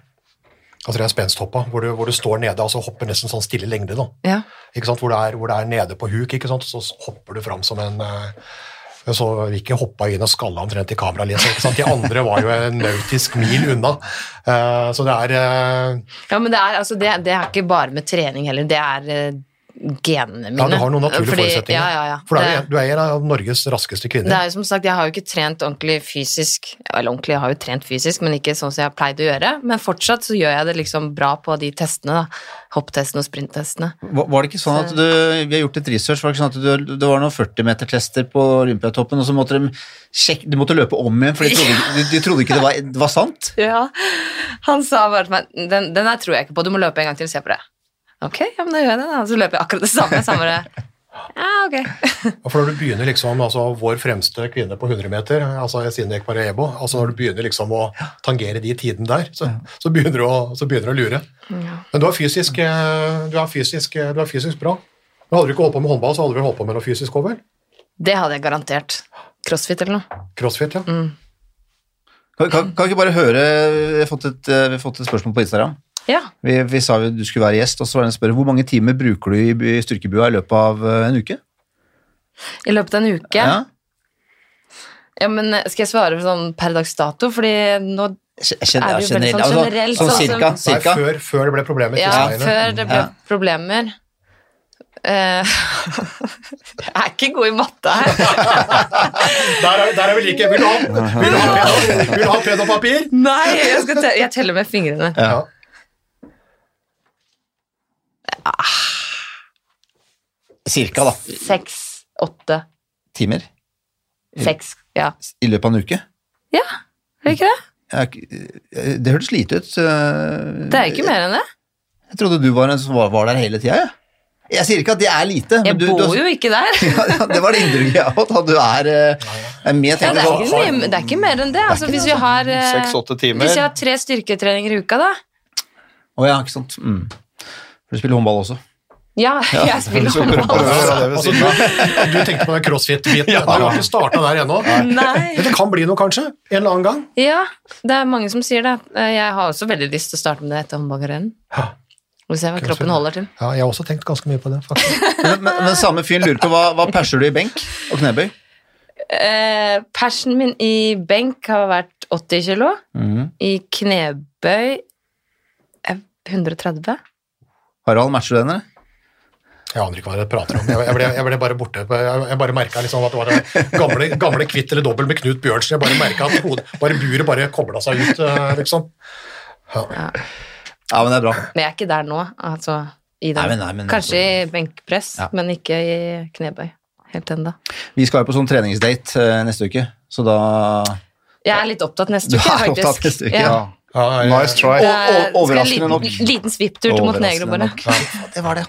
Altså det er spensthoppa, hvor du, hvor du står nede og så hopper nesten sånn stille lengde. da. ja. Ikke sant? Hvor, det, er, hvor det er nede på huk, ikke sant? og så hopper du fram som en eh, Så Ricky hoppa inn og skalla omtrent i kameralinsa. De andre var jo en nautisk mil unna. Eh, så det er eh, Ja, men det er, altså, det, det er ikke bare med trening heller, det er eh, genene mine. Ja, du har noen naturlige Fordi- forutsetninger. Ja, ja, ja. For du er, Det- du er en av Norges raskeste kvinner. Det er jo som sagt, Jeg har jo ikke trent ordentlig fysisk, eller ordentlig, jeg har jo trent fysisk, men ikke sånn som jeg har pleid å gjøre. Men fortsatt så gjør jeg det liksom bra på de testene, da. Hopptestene og sprinttestene. Var var det ikke sånn at du, vi har gjort litt research, var det ikke sånn at du, det var noen 40-meter-tester på Olympiatoppen, og så måtte de, sjekke, de måtte løpe om igjen, for de trodde, de, de trodde ikke det var, det var sant? Ja, han sa bare til meg den, den her tror jeg ikke på, du må løpe en gang til og se på det. Ok, ja, men da gjør jeg det, da. Så løper jeg akkurat det samme. samme Ja, ok. Og For når du begynner liksom, altså Vår fremste kvinne på 100 meter, altså Sine Ekparebo, altså når du begynner liksom å tangere de tidene der, så, så, begynner du å, så begynner du å lure. Men du er fysisk, eh, du er fysisk, du er fysisk bra. Men Hadde du ikke holdt på med håndball, så hadde du vel holdt på med noe fysisk òg, vel? Det hadde jeg garantert. Crossfit eller noe. Crossfit, ja. Kan, kan, kan ikke bare høre, vi har fått et, eh, vi har fått et spørsmål på Instagram. Ja. Vi, vi sa jo du skulle være gjest, og så var det en spørre, hvor mange timer bruker du i, i styrkebua i løpet av eh, en uke? I løpet av en uke. Ja. Ja, men skal jeg svare sånn per dags dato? Fordi nå kjen- Er det jo veldig generelt, sånn altså, generelt, sånn sånn cirka, Nei, før, før det ble problemer. Ja, før det ble Ja. problemer Uh, jeg er ikke god i matte her. Der er, der er vi like. Vil du ha, vil du ha, penn og papir? Nei, jeg, skal te jeg teller med fingrene. Ja. Cirka, da. Seks, åtte, Timer. seks. Ja. I løpet av en uke. ja, er det ikke det? Jeg, eh, det hørtes lite ut. Det er ikke mer enn det. Jeg trodde du var en som var, var der hele tida, jeg. Jeg sier ikke at det er lite, Jeg men du, bor du, jo ikke der. ja, ja, Det var det inntrykket jeg hadde, du er, øh, er med. Ja, det, er ikke det er ikke mer enn det. Altså, hvis, vi har, eh, timer. hvis jeg har tre styrketreninger i uka, da Å ja, ikke sant. Mm. Du spiller håndball også. Ja, jeg spiller håndball. Ja, Altså, du, du tenkte på den crossfit-biten. Du har ikke starta der ennå. Men det kan bli noe, kanskje? En eller annen gang? Ja, det er mange som sier det. Eh, Jeg har også veldig lyst til å starte med det etter håndballkarrieren. Ja. Vi ser hva kroppen holder til. Ja, jeg har også tenkt ganske mye på det, faktisk. Men, men, men samme fyren lurer på hva, hva perser du i benk og knebøy? Eh, persen min i benk har vært 80 kilo. Mm. I knebøy eh, 130. Harald, matcher du den, eller? Jeg aner ikke hva dere prater om. Jeg, ble, jeg ble bare borte. Jeg, jeg bare merka liksom at det var det gamle, gamle kvitt eller dobbel med Knut Bjørnsen. Jeg bare merka at hodet, bare buret bare kobla seg ut, eh, liksom. Ja, men det er bra. Men jeg er ikke der nå. Altså, i den. Nei, men- nei, men- Kanskje i benkpress, Ja. men ikke i knebøy. Helt ennå. Vi skal jo på sånn treningsdate eh, neste uke, så da Jeg er litt opptatt neste Du uke, er faktisk. opptatt neste uke, Ja. Ja, jeg, Nice try. Og- og- overraskende nok. liten, liten svipptur til Montenegro, bare. nok. Det var det.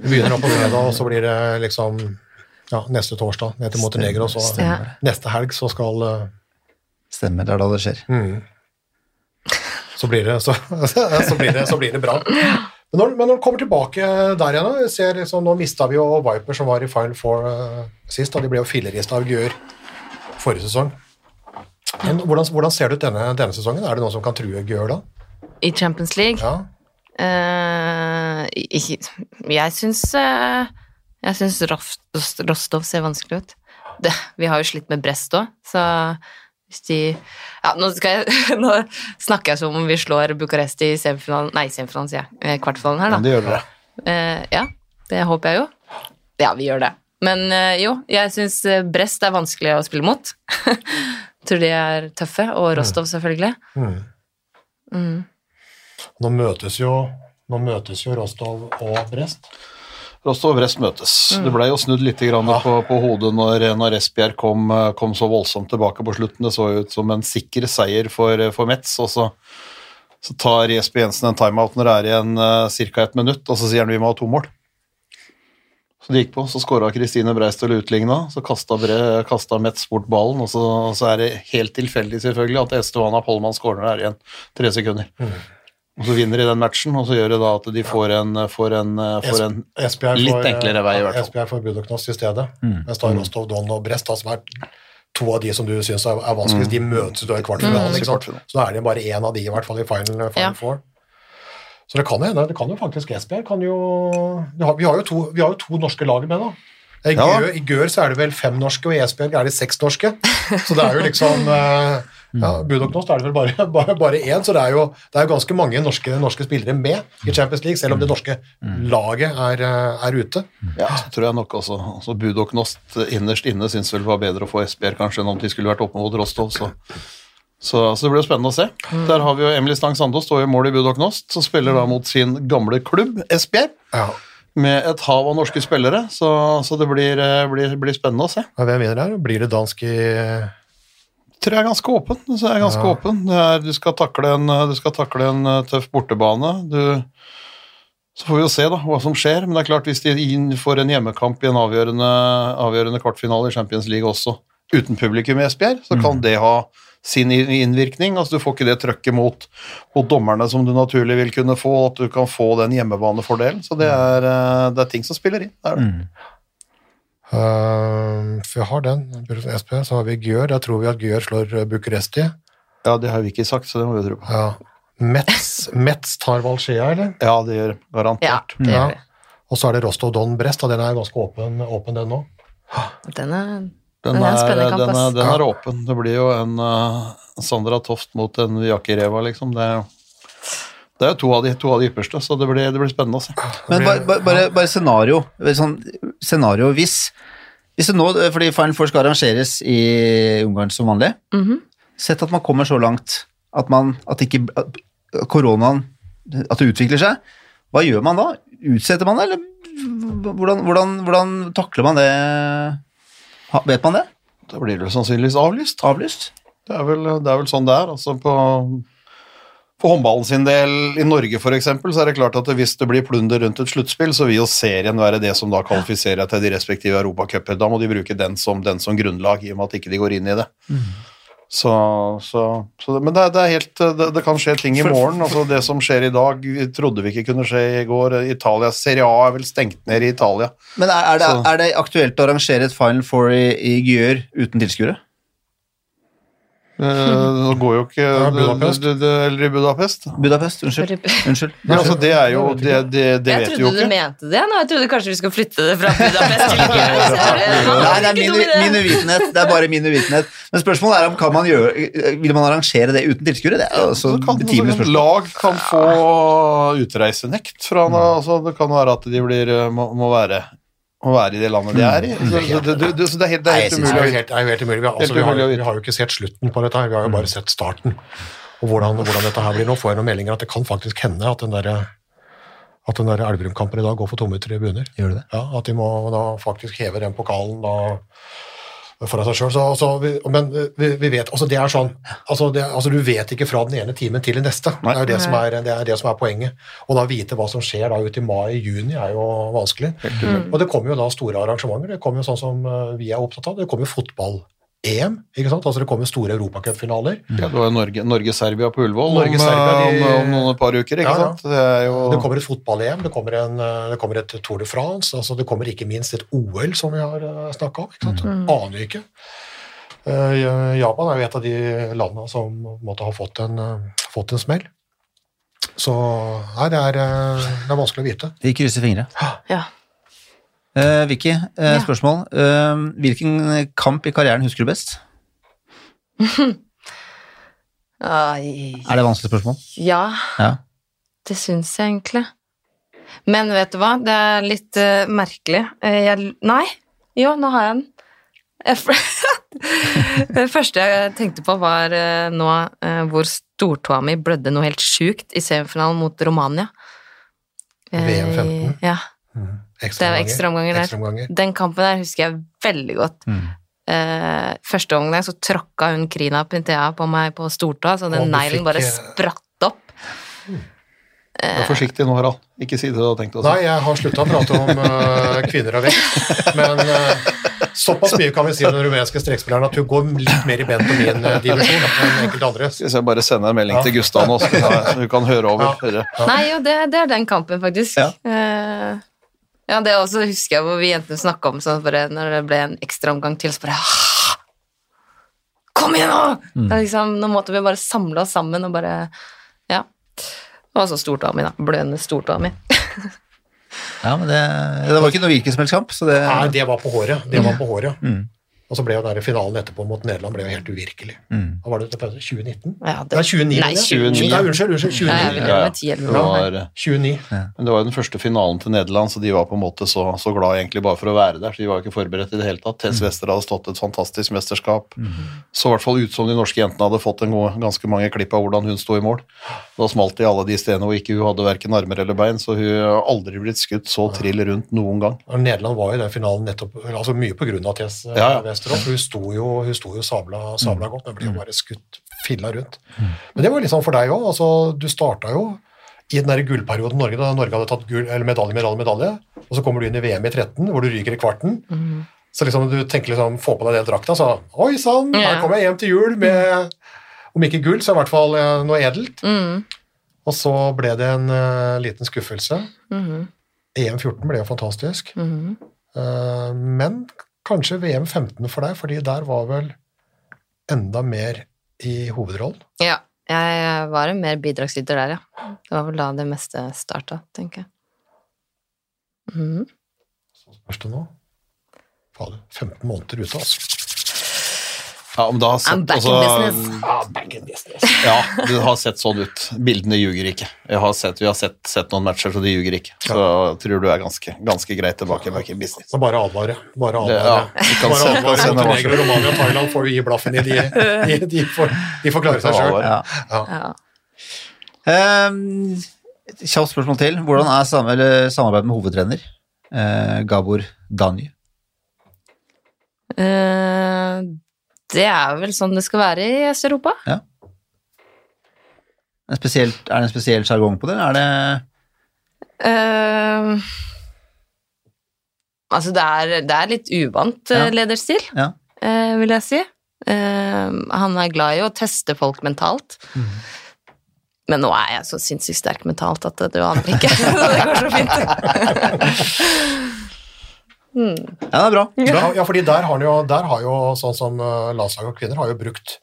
Vi begynner opp på fredag, og så blir det liksom ja, neste torsdag ned til Montenegro, og så Stemmer. neste helg så skal uh... Stemmer, det er da det skjer. så blir det, så, så blir det, så blir det bra. Men når, men når du kommer tilbake der igjen, ser liksom, nå mista vi jo Viper som var i Final Four uh, sist, Da de ble jo fillerista av Gjør forrige sesong. Men hvordan, hvordan ser det ut denne, denne sesongen? Er det noen som kan true Gjør da? I Champions League. Ja. Uh, jeg jeg syns uh, Jeg syns Rostov ser vanskelig ut. Det, vi har jo slitt med Brest òg, så hvis de Ja, nå, skal jeg, nå snakker jeg som om vi slår Bucuresti i semifinalen Nei, semifinalen, sier jeg. eh, Kvartfinalen her, da. Men det gjør dere. Uh, ja, det håper jeg jo. Ja, vi gjør det. Men eh, jo, jeg syns Brest er vanskelig å spille mot. Tror de er tøffe. Og Rostov, selvfølgelig. Nå møtes jo nå møtes jo Rostov og Brest. Rostov og Brest møtes. Det ble jo snudd litt grann på, på hodet når, når Esbjerg kom, kom så voldsomt tilbake på slutten. Det så ut som en sikker seier for, for Metz, og så, så tar Jesper Jensen en timeout når det er igjen uh, ca. ett minutt, og så sier han vi må ha to mål. Så det gikk på, så skåra Kristine Breistøl utligna, så kasta, Metz bort ballen, og så, så er det helt tilfeldig selvfølgelig at Estevana Pollmann skårer når det er igjen tre sekunder. Og så vinner de den matchen, og så gjør det da at de får en, får en, får en litt får, enklere vei, i hvert fall. Esbjerg får Budoknos i stedet. Mens da Rostov, Don og Brest, har som er to av de som du syns er, er vanskeligst, de møtes i kvartfinalen. Mm. Kvartfinalen. Så da er det bare én av de, i hvert fall, i Final, final Ja. Four. Så det kan hende, det kan jo faktisk Esbjerg kan jo Vi har, jo, to, vi har jo to norske lag med, da. I Ja. Gø, I Gør så er det vel fem norske, og i Esbjerg er det seks norske. Så det er jo liksom eh, ja, Budoknost er det vel bare, bare, bare én, så det er jo, det er jo ganske mange norske, norske spillere med i Champions League, selv om det norske laget er, eh, er ute. Ja, så tror jeg nok også altså Budoknost innerst inne syns vel det var bedre å få Esbjerg kanskje enn om de skulle vært oppe mot Rostov. Så, så, så det blir spennende å se. Der har vi jo Emily Stang Sandås står i mål i Budok Nost, som spiller da mot sin gamle klubb Esbjerg. Ja. Med et hav av norske spillere, så, så det blir, eh, blir, blir spennende å se. Ja, Hvem vinner her? Blir det dansk i tror jeg er ganske åpen. Så er ganske Ja. åpen. Det er, du, skal takle en, du skal takle en eh, tøff bortebane. Du, så får vi jo se da, hva som skjer, men det er klart hvis de får en hjemmekamp i en avgjørende, avgjørende kvartfinale i Champions League også, uten publikum i Esbjerg, så kan det ha sin innvirkning. Altså Du får ikke det trøkket mot, mot dommerne som du naturlig vil kunne få, at du kan få den hjemmebanefordelen. Så det er, eh, det er ting som spiller inn. Det er det. Uh, for jeg har den. SP, så har vi Gjør. Da tror vi at Gjør slår uh, Bucuresti. Ja, det har vi ikke sagt, så det må vi tro på. Ja. Metz, Metz tar Valskjea, eller? Ja, det gjør Ja, garantert. det gjør ja. Og så er det Rostov Don Brest, og den er ganske åpen, åpen den nå. Den er Den er en er, den er, den er åpen. Det blir jo en uh, Sandra Toft mot en Jakireva, liksom. Det, Det er jo to av de, to av de ypperste, så det blir, det blir spennende å se. Men bare, bare, bare, bare scenario, sånn, scenario hvis, hvis det nå, fordi Final Four skal arrangeres i Ungarn som vanlig, sett at man kommer så langt at, man, at ikke at koronaen at det utvikler seg, hva gjør man da? Utsetter man det, eller hvordan, hvordan, hvordan takler man det? Ha- Vet man det? Da blir det sannsynligvis avlyst. Avlyst? Det er vel, det er vel sånn det er. Altså på, for håndballen sin del i Norge for eksempel, så er det klart at hvis det blir plunder rundt et sluttspill, så vil jo serien være det som da kvalifiserer til de respektive europacuper. Da må de bruke den som, den som grunnlag, i og med at ikke de går inn i det. Så, så, så, men det, det er helt det, det kan skje ting i morgen. altså Det som skjer i dag, vi trodde vi ikke kunne skje i går. Italia, Serie A er vel stengt ned i Italia. Men er, er, det, er det aktuelt å arrangere et Final Four i, i Gyør uten tilskuere? Eh, Nå går jo ikke Ja, Budapest. det- det- Eller i Budapest. Budapest, unnskyld. Unnskyld. Nei, altså, det er jo Det, det, det Jeg vet vi jo trodde du mente det. Nå, jeg trodde kanskje vi skulle flytte det fra Budapest til det- Nei, det er min, min uvitenhet. Det er bare min uvitenhet. Men spørsmålet er om kan man gjøre Vil man arrangere det uten tilskuere? Det er jo også Så kan, betimelig altså, spørsmål. lag kan få utreisenekt fra noe, altså, Det kan være at de blir, eh, må, må, være, må være i det landet de er i. Så, så, det, det, det, så det er helt, det er helt umulig. Det er jo helt, det er helt umulig. Vi har, altså, vi, har, vi har jo ikke sett slutten på dette her, vi har jo bare sett starten. Og hvordan, hvordan dette her blir. Nå får jeg noen meldinger at det kan faktisk hende at den der, at den der Elverum-kampen i dag går for tomme tribuner. Gjør det det? Ja, At de må da faktisk heve den pokalen da foran seg sjøl. Så, så men vi, vi vet altså Det er sånn altså, det, altså Du vet ikke fra den ene timen til den neste. Det er jo det som er, det er det som er poenget. Og da vite hva som skjer da ut i mai-juni er jo vanskelig. Og det kommer jo da store arrangementer. Det kommer jo sånn som eh, vi er opptatt av. Det kommer jo fotball-EM. ikke sant? Altså Det kommer store europacupfinaler. Ja, det var jo Norge- Norge-Serbia på Ullevål Norge-Serbia, de- om, om noen et par uker, ikke Ja, ja. sant? Det er jo Det kommer et fotball-EM, det, kommer eh, det kommer et Tour de France, altså det kommer ikke minst et OL, som vi har snakka om. ikke sant? Aner vi ikke. Eh, Japan er jo et av de landene som måtte ha fått en, eh, fått en smell. Så nei, det er, eh, det er vanskelig å vite. Vi krysser fingre. Ja. Eh, Vicky, uh, spørsmål. Uh, hvilken kamp i karrieren husker du best? Er det et vanskelig spørsmål? Ja, Ja. det syns jeg egentlig. Men vet du hva, det er litt merkelig. Jeg, nei, jo, nå har jeg den. Det første jeg tenkte på, var nå hvor stortåa mi blødde noe helt sjukt i semifinalen mot Romania. VM 15. Ja, ekstraomganger. Ekstraomganger. Den kampen der husker jeg veldig godt. Mm. Eh, første omgang så tråkka hun Krina Pintea på meg på stortåa, så den neglen bare eh, spratt opp. Vær forsiktig nå, Harald. Ikke si det du har tenkt å si. Nei, jeg har slutta å prate om uh, kvinner og vekt, men uh, såpass mye kan vi si om den rumenske strekspilleren at hun går litt mer i bent på min uh, divisjon enn enkelte andre. Skal jeg bare sende en melding Ja. til Gustav nå, så hun kan høre over. Ja. Høre. Nei, jo, det, det er den kampen, faktisk. Ja. Ja, det også husker jeg hvor vi jentene snakka om sånn bare når det ble en ekstraomgang til, så bare «Ah! Kom igjen, nå! Er liksom, nå måtte vi bare samle oss sammen og bare Ja. Det var så stortåa mi, da. Blødende stortåa mi. Ja, men det, det var ikke noe hvilken som helst kamp, så det Nei, det var på håret. Det var på håret. Mm. Og så ble jo der finalen etterpå mot Nederland ble jo helt uvirkelig. Mm. Hva var det til pause? 2019? Ja, det- Nei, 2009. Nei, mener jeg. 29. Nei, unnskyld, unnskyld, Ja, 29. vil Ja, ja. Det var, 29. men det var jo den første finalen til Nederland, så de var på en måte så, så glad egentlig bare for å være der. så De var jo ikke forberedt i det hele tatt. Tess Wester hadde stått et fantastisk mesterskap. Så i hvert fall ut som de norske jentene hadde fått en god, ganske mange klipp av hvordan hun sto i mål. Da smalt det i alle de stedene hvor ikke hun hadde verken armer eller bein, så hun har aldri blitt skutt så trill rundt noen gang. Nederland var jo i den finalen nettopp altså mye på grunn av Tess Ja, ja. For Hun sto jo, hun sto jo sabla, sabla godt, men ble Mm. jo bare skutt filla rundt. Men det var litt sånn for deg òg. Altså, du starta jo i den der gullperioden Norge, da Norge hadde tatt gull, eller medalje, medalje, medalje, og så kommer du inn i VM i 13, hvor du ryker i kvarten. Så liksom du tenker liksom, få på deg den drakta, så oi sann, her kommer jeg hjem til jul med om ikke gull, så i hvert fall eh, noe edelt. Mm. Og så ble det en uh, liten skuffelse. Mhm. EM14 ble jo fantastisk. Mhm. Eh, men kanskje VM 15 for deg, fordi der var vel enda mer i hovedrollen. Ja, jeg var en mer bidragsyter der, ja. Det var vel da det meste starta, tenker jeg. Mhm. Så spørs det nå. Fader, 15 måneder ute, altså. Ja, om du har I'm back back in altså, business. Ja, back in business. ja, det har sett sånn ut. Bildene ljuger ikke. Jeg har sett, vi har sett, sett noen matcher, så de ljuger ikke. Så jeg tror du er ganske, ganske greit tilbake back in business. Så bare advare. Bare Det- advare. ja, bare advare. kan se noe Montenegro, Romania og Thailand får du gi blaffen i. De, de, de, får, de får klare seg sjøl. Ja. Ja. Um, Kjapt spørsmål til. Hvordan er sam samarbeidet med hovedtrener? uh, Gabor Danj. Eh, det er vel sånn det skal være i Øst-Europa. Spesielt- er det en spesiell sjargong på det? Er det uh, altså, det er, det er litt uvant eh, Ja. lederstil, Ja. Uh, vil jeg si. Uh, han er glad i å teste folk mentalt. Men nå er jeg så sinnssykt sterk mentalt at det, det aner ikke. det går så fint. Ja, det er bra. Ja, ja, fordi der har, jo, der har jo sånn som uh, landslag og kvinner har jo brukt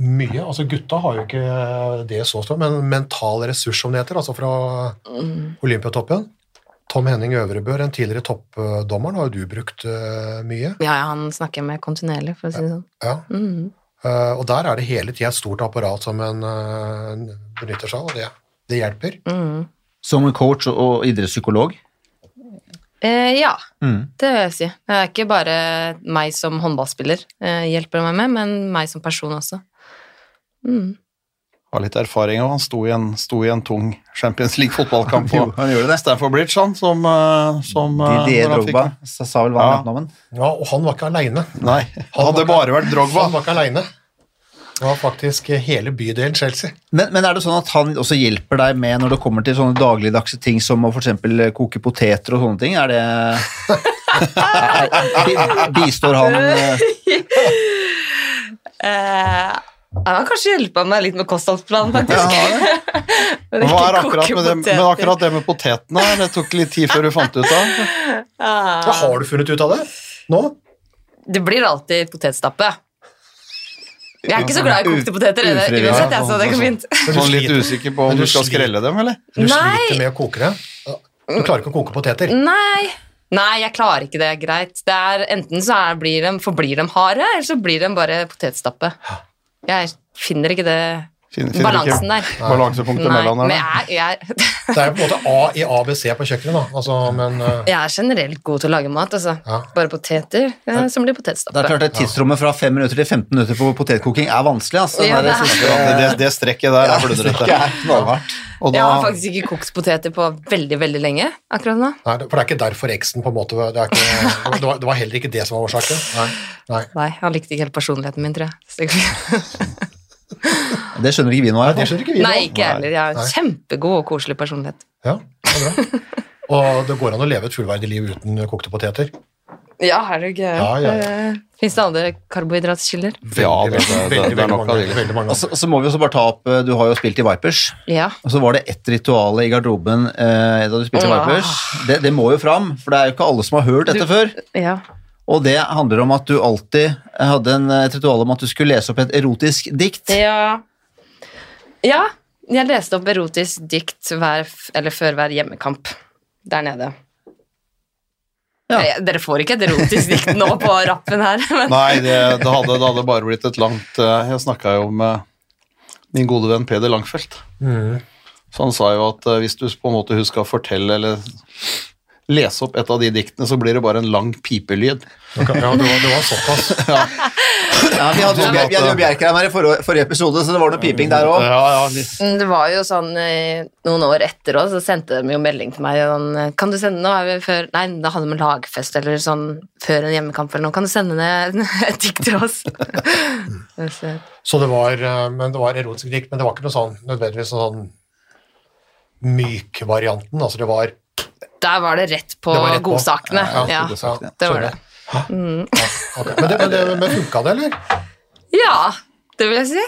mye. Altså Gutta har jo ikke det så stort, men mental ressurs, som det heter, altså fra Olympiatoppen. Tom Henning Øvrebø, den tidligere toppdommeren, har jo du brukt uh, mye. Ja, han snakker med kontinuerlig, for å si det sånn. Ja. Mm. Uh, og der er det hele tida et stort apparat som en uh, benytter seg av, og det, det hjelper. Mm. Som en coach og idrettspsykolog. Eh, ja, Mm. det vil jeg si. Det er ikke bare meg som håndballspiller eh, hjelper meg med, men meg som person også. Mm. Har litt erfaring, og han sto i en, sto i en tung Champions League-fotballkamp på Stanford han gjorde det. Stamford Bridge, han, som, eh, som eh, Didier han Drogba sa sa vel hva han Ja. Ja, og han var ikke aleine. Nei, hadde bare vært Drogba. Han var ikke aleine. Det var faktisk hele bydelen Chelsea. Men, men er det sånn at han også hjelper deg med når det kommer til sånne dagligdagse ting som å for eksempel koke poteter og sånne ting? Er det Bistår han eh, Eh, han har kanskje hjulpet meg litt med kostholdsplanen, faktisk. Men Hva er akkurat med det, men akkurat det med potetene, det tok litt tid før du fant ut av. Ah, Ja, har du funnet ut av det nå? det blir alltid potetstappe. Jeg er ikke så glad i kokte poteter eller- uansett, jeg, så det går fint. Men du Sånn litt usikker på om du du skal skrelle dem, eller? Du sliter med å koke det. Du klarer ikke å koke poteter. Nei. Nei, jeg klarer ikke det. Greit. Det er, enten så er, blir de, forblir de harde, eller så blir de bare potetstappe. Jeg finner ikke det Finner- finner ikke balansen der. Balansepunktet mellom der. jeg jeg, Det er jo på en måte A i ABC på kjøkkenet, da. Altså, men uh, jeg er generelt god til å lage mat, altså. Ja. Bare poteter ja, som blir Det er klart at Tidsrommet fra 5 minutter til 15 minutter på potetkoking er vanskelig. Altså. Ja, det, det er- Det, det, det strekket der ja, er blundrete. er Jeg har faktisk ikke kokt poteter på veldig, veldig lenge akkurat nå. nei, For det er ikke derfor eksen på en måte det, er ikke, det, var, det var heller ikke det som var årsaken. Nei. nei. Nei, han likte ikke helt personligheten min, tror jeg. Det- Det skjønner ikke vi nå. Nei, det ikke vi nå. Nei, ikke jeg heller. Jeg har en kjempegod og koselig personlighet. Ja, det er bra. Og det går an å leve et fullverdig liv uten kokte poteter. Ja, herregud. Ja, ja, ja. Fins det andre karbohydratkilder? ja, det, det, det, det er nok av det. veldig mange. Så, så må vi også bare ta opp eh, Du har jo spilt i Vipers. Ja. Og så var det ett ritual i garderoben eh, da du spilte i Vipers. Det, det må jo fram, for det er jo ikke alle som har hørt dette Du- før. ja. Og det handler om at du alltid hadde en, et ritual om at du skulle lese opp et erotisk dikt. Ja. ja. Jeg leste opp erotisk dikt hver, eller før hver hjemmekamp der nede. Ja. Jeg, Dere får ikke et erotisk dikt nå på rappen her, men Nei, det, det, hadde, det hadde bare blitt et langt eh, Jeg snakka jo med min gode venn Peder Langfelt. Mm. Så han sa jo at eh, hvis du på en måte husker å fortelle eller lese opp et av de diktene, så blir det bare en lang pipelyd. Ja, det var, det var såpass. Ja, vi hadde jo vi hadde jo Bjerkreim her i forrige, forrige episode, så det var noe piping der òg. Ja, ja. Mm, det var jo sånn eh, noen år etter òg, så sendte de jo melding til meg sånn eh, Kan du sende Nå er vi før Nei, da hadde vi lagfest eller sånn før en hjemmekamp eller noe. Kan du sende ned et dikt til oss? Så- det var, eh, men det var erotisk dikt, men det var ikke noe sånn nødvendigvis sånn myk-varianten. Altså det var Der var det rett på Det rett på. godsakene. Ja, Ja, ja, det var det. ok. Men, det, men, det, men funka det, eller? Ja, det vil jeg si.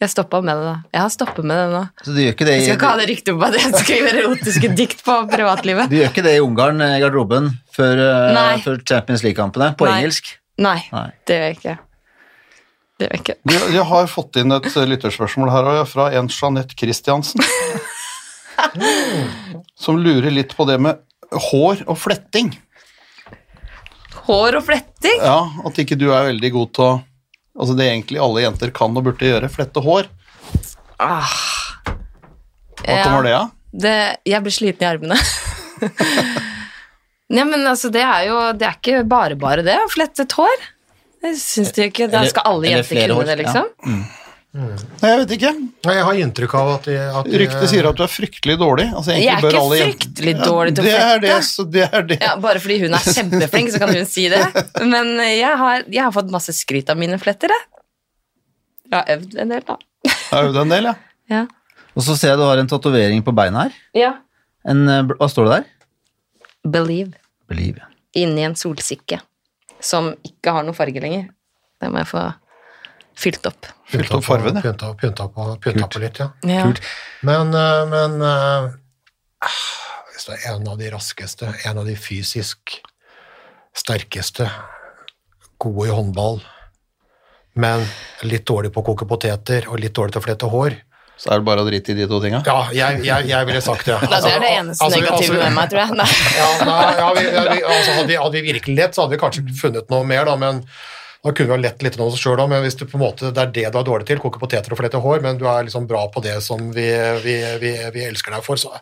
Jeg stoppa med det, da. Jeg har stoppet med det nå. Så du gjør ikke det, Jeg i- skal ikke ha det ryktet om at jeg skriver erotiske dikt på privatlivet. du gjør ikke det i Ungarn eh, i garderoben før, uh, før Champions League-kampene på Nei. engelsk? Nei, Nei. det gjør jeg ikke. Det gjør jeg ikke. Vi, har fått inn et eh, lytterspørsmål her fra en Jeanette Christiansen. Som lurer litt på det med hår og fletting. Hår og fletting. Ja, at ikke du er veldig god til å Altså det egentlig alle jenter kan og burde gjøre, flette hår. Ah. Hva kommer det av? Det, jeg blir sliten i armene. Nei, men altså, det er jo Det er ikke bare bare det, å flette et hår. Jeg syns det ikke Da skal alle jenter kunne det, liksom. Nei, jeg vet ikke. Nei, Jeg har inntrykk av at, de, at de- Ryktet sier at du er fryktelig dårlig. Altså, Jeg er bør ikke fryktelig dårlig til å det er flette. det, det er det. Ja, bare fordi hun er kjempeflink, så kan hun si det. Men jeg har, jeg har fått masse skryt av mine fletter, jeg. Jeg har øvd en del, da. Jo det en del, ja. Ja. Og så ser jeg du har en tatovering på beina her. ja. En, eh, hva står det der? Believe. Believe. Inni en solsikke som ikke har noe farge lenger. Det må jeg få fylt opp. Fylt opp farvene. Pynta, pynta, på, pynta på litt, ja. Ja. Kult. Men, eh, men uh, Hvis det er en av de raskeste, en av de fysisk sterkeste, gode i håndball, men litt dårlig på å koke poteter og litt dårlig til å flette hår Så er det bare å drite i de to tinga. Ja, jeg, jeg, jeg ville sagt det. Altså, det er det eneste Altså, negative altså, med meg, tror jeg. Nei. Ja, nei, ja, vi, ja, vi, altså, hadde, vi, hadde vi virkelig lett, så hadde vi kanskje funnet noe mer, da, men da kunne vi ha lett litt av oss sjøl òg, men hvis du på en måte, det er det du er dårlig til, koke poteter og flette hår, men du er liksom bra på det som vi, vi, vi, vi elsker deg for, så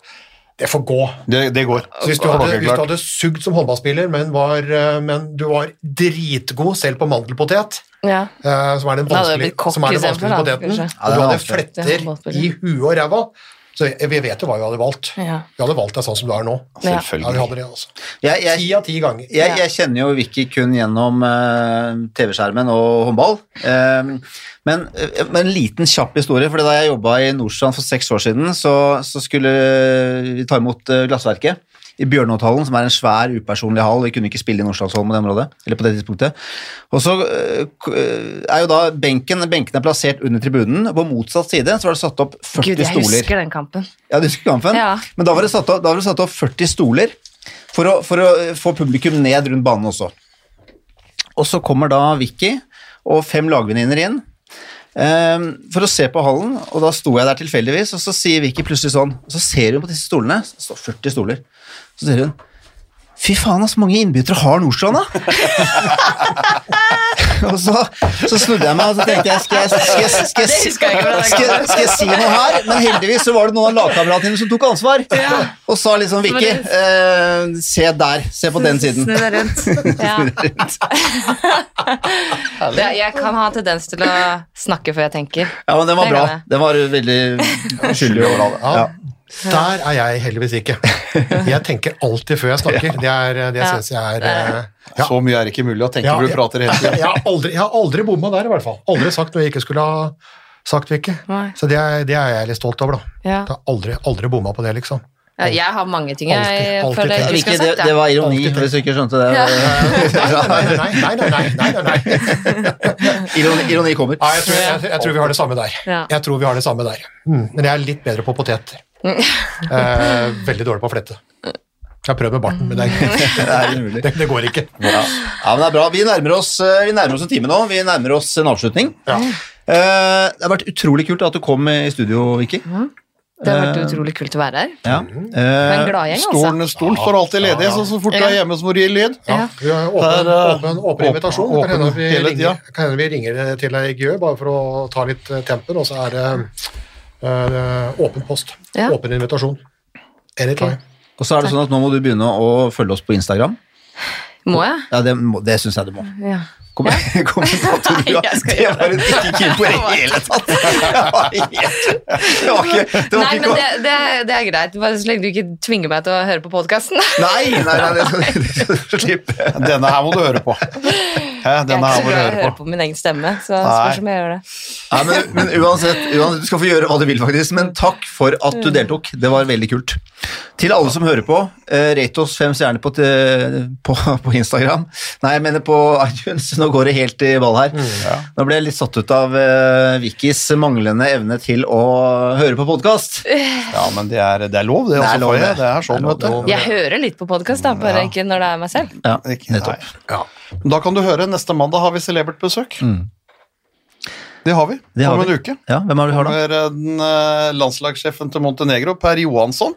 det får gå. Det, det går. Så hvis du hadde, hvis du hadde sugd som håndballspiller, men, var, eh, men du var dritgod selv på mandelpotet, Ja. eh, som er den vanskelige, kokk som er den vanskelige poteten. Ja, og du hadde fletter er i huet og ræva, så jeg- vi vet jo hva vi hadde valgt. Ja. Vi hadde valgt deg sånn som du er nå. Selvfølgelig. Ja, vi Selvfølgelig. hadde det, altså. Jeg, jeg, Ti av ti ganger. jeg, jeg kjenner jo Vicky kun gjennom uh, TV-skjermen og håndball. Um, men, eh, men en liten kjapp historie, for da jeg jobba i Nordstrand for seks år siden, så, så skulle vi ta imot eh, Glassverket i Bjørnåthallen, som er en svær, upersonlig hall. Vi kunne ikke spille i Nordstrandshallen på det området, eller på det tidspunktet. Og så eh, er jo da benken, benken er plassert under tribunen, på motsatt side så var det satt opp 40 Gud, jeg stoler. husker den kampen. Ja, du husker kampen? Ja. Men da var det satt opp, da var det satt opp 40 stoler for å, for å få publikum ned rundt banen også. Og så kommer da Vicky og fem lagvenninner inn for å se på hallen, og da sto jeg der tilfeldigvis, og så sier Vicky plutselig sånn, og så ser hun på disse stolene, det står 40 stoler, så sier hun Fy faen, så mange innbyttere har Nordstrand, da! og så, så snudde jeg meg og så tenkte jeg skal jeg, skal jeg, skal jeg, skal jeg, skal jeg si noe her? Men heldigvis så var det noen av lagkameratene dine som tok ansvar. Og sa liksom Vicky, eh, se der, se på den siden. Snu deg rundt. Ja. Jeg kan ha tendens til å snakke før jeg tenker. Ja, men den var bra. Den var veldig uskyldig. Ja. Ja. Der er jeg heldigvis ikke. Jeg tenker alltid før jeg snakker. Det, er, det Ja. synes jeg er eh, ja. Så mye er ikke mulig å tenke Ja, når du prater hele tiden. Jeg har aldri, jeg har aldri bomma der, i hvert fall. Aldri sagt noe jeg ikke skulle ha sagt, Vicky. Så det er, det er jeg litt stolt over, da. Jeg har aldri, aldri bomma på det, liksom. Ja, Jeg har mange ting jeg Alltid, alltid føler jeg tenkt. ikke Vicky, det, det var ironi, Alltid hvis du ikke skjønte det. Nei, nei, nei, nei, nei, nei, nei. Ironi, ironi kommer. Ja, jeg, tror, jeg, jeg tror vi har det samme der. Jeg tror vi har det samme der. Mm, men jeg er litt bedre på poteter. Eh, veldig dårlig på å flette. Jeg har prøvd med barten, men det, Det er det, det går ikke. Ja. ja, men det er bra. Vi nærmer oss, eh, vi nærmer oss en time nå. Vi nærmer oss en avslutning. Ja. Eh, Det har vært utrolig kult at du kom i studio, Vicky. Det har vært utrolig kult å være her. Ja. Det er en glad gjeng, altså. Stolen, stolen står alltid ledig, så så fort du er hjemme så må du gi lyd. Ja, Ja. vi har åpen, eh, åpen, åpen invitasjon. åpen kan hende vi ringer, vi ringer til deg i Gjø bare for å ta litt tempen, og så er det eh, åpen post. Ja. Åpen invitasjon. Anytime. Og så er det sånn at nå må du begynne å følge oss på Instagram. Må jeg? Ja, det, må, det syns jeg du må. Ja. Kom, kommentator, Nei, jeg skal det var hun ikke keen på i det hele tatt. Det var det ikke, det var Nei, men det, det, det er greit, bare så lenge du ikke tvinger meg til å høre på podkasten. Nei, nei, nei, det det slippe. Denne her må du høre på. Hæ, Jeg er ikke så glad i å høre på. på min egen stemme, så spørs om jeg gjør det. Nei, men, men uansett, uansett, du skal få gjøre hva du vil, faktisk. Men takk for at du deltok. Det var veldig kult. Til alle som hører på, uh, rate oss fem stjerner på, på, på Instagram. Nei, jeg mener på iTunes. Nå går det helt i ball her. Nå ble jeg litt satt ut av uh, Vikkis manglende evne til å høre på podkast. Ja, men det er, det er lov, det. Det er lov, det. Det er sånn, Det er vet lov. du. Jeg hører litt på podkast, bare Ja. ikke når det er meg selv. Ja, Ikke- nettopp. nei. Da kan du høre, neste mandag har vi celebert besøk. Det har vi, Det har om vi. en uke. Ja, hvem har vi har da? Kommer den eh, landslagssjefen til Montenegro, Per Johansson,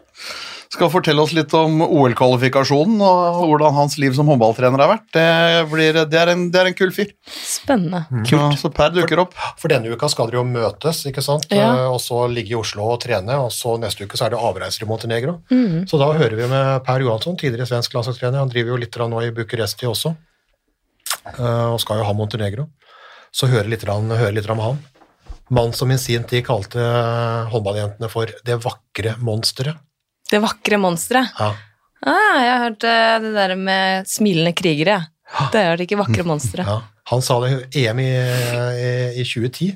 skal fortelle oss litt om OL-kvalifikasjonen og hvordan hans liv som håndballtrener har vært. Det, blir, det, er, en, det er en kul fyr. Spennende. Så, så Per dukker opp. For denne uka skal dere jo møtes, ikke sant? Ja. Eh, og så ligge i Oslo og trene, og så neste uke så er det avreiser i Montenegro. Mm. Så da hører vi med Per Johansson, tidligere svensk landslagstrener. Han driver jo litt nå i Bucuresti også, og skal jo ha Montenegro. Så hører litt, hører litt om han. Mann som i sin tid kalte håndballjentene for det vakre monsteret. Det vakre monsteret. Ja. Ah, jeg har hørt eh, det der med smilende krigere. Det er det ikke vakre monsteret. Ja. Han sa det i EM i, i, i 2010,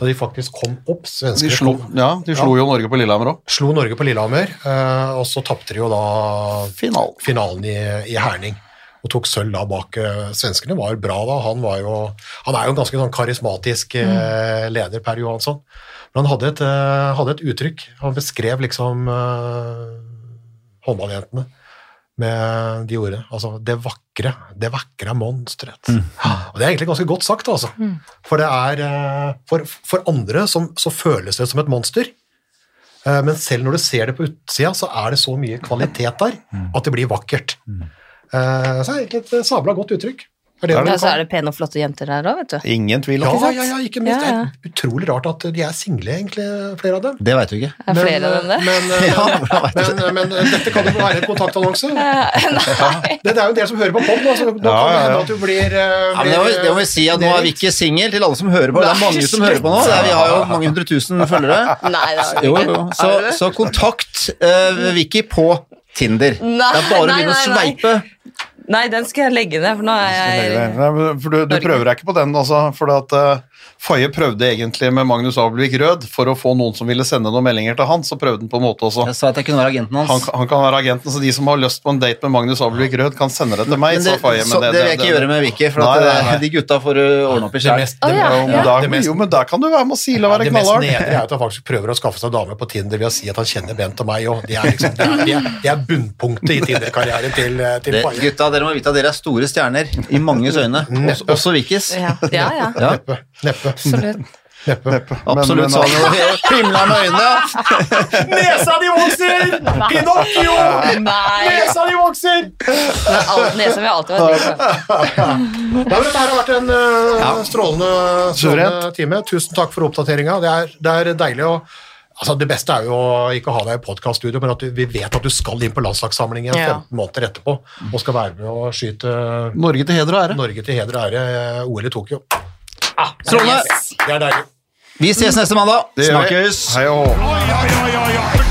da de faktisk kom opp. De slo, kom- ja, de slo jo Norge på Lillehammer òg. slo Norge på Lillehammer, eh, og så tapte de jo da Finalen. finalen i, i Herning. Og tok sølv da bak eh, Svenskene var bra da. Han, var jo, han er jo en ganske sånn karismatisk mm. leder, Per Johansson. Men han hadde et, eh, hadde et uttrykk. Han beskrev liksom uh, håndballjentene med de ordene. Altså det vakre. Det vakre monsteret. Og det er egentlig ganske godt sagt, altså. For det er eh, For, for andre som, så føles det som et monster. Eh, Men selv når du ser det på utsida, så er det så mye kvalitet der at det blir vakkert. Eh, Så er det egentlig et sabla godt uttrykk. Er det Ja, det så er det pene og flotte jenter der òg, vet du. Ingen tvil. ja, ja, ja, ikke minst. Ja, ja. Det er utrolig rart at de er single, egentlig, flere av dem. Det veit du ikke. Er flere av dem det? Men, eh, Ja, hvordan men, men, eh, dette kan jo være en kontaktannonse. Eh, Nei. Det, det er jo en del som hører på pod, så nå kan det Ja, ja, ja. hende at du blir, blir Ja, det, må, vi- det må vi si at nå er vi ikke singel til alle som hører på. Det er mange som hører på nå. Er, vi har jo mange hundre tusen følgere. Nei, det er Jo, jo. Så, så kontakt uh, Vicky på Tinder. Nei, det er bare å begynne å sveipe. Nei, den skal jeg legge ned, for nå er jeg Nei, For du, du prøver deg ikke på den, altså. For at uh, Faye prøvde egentlig med Magnus Abelvik Rød for å få noen som ville sende noen meldinger til han, så prøvde han på en måte også. Jeg sa at jeg kunne være agenten hans. han kan være agenten, så de som har lyst på en date med Magnus Abelvik Rød, kan sende det til meg, Men det, sa Faye. så, det vil jeg ikke gjøre med Vicky, for at, Nei, nei, nei. eh, de gutta får uh, ordne opp i Det sjøl. det, ja, Jo, ja. men det jo, men der kan du være med å sile og være det mest nedre er at han faktisk prøver å skaffe seg dame på Tinder ved å si at han kjenner Bent og meg. Og det, er liksom, det, er, det, er, det er bunnpunktet i Tinder-karrieren til, eh, til Faye. Dere må vite at dere er store stjerner i manges øyne. Også, også Vikis. Ja, ja. ja. Neppe. Neppe. Absolutt. Neppe. absolutt. Men- men, sånn. himla med øynene. Nesa di vokser! Pinocchio! Nesa di vokser! Nesa vil alltid være. Ja, dette har vært en uh, strålende, strålende time. Tusen takk for oppdateringa. Det det er deilig å Altså, det beste er jo å ikke ha deg i podkaststudio, men at vi vet at du skal inn på landslagssamlingen Ja. 15 måneder etterpå og skal være med og skyte Norge til heder og ære. Norge til heder og ære eh, OL i Tokyo. Strålende. Det er deilig. Vi ses neste mandag. Det gjør vi. Snakkes. Hei og hå.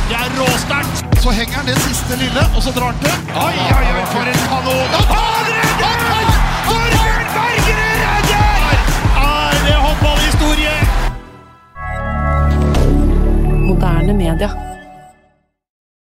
Det er råsterkt. Så henger han det siste lille, og så drar han til. Oi, oi, oi, for en kanon. Moderne media.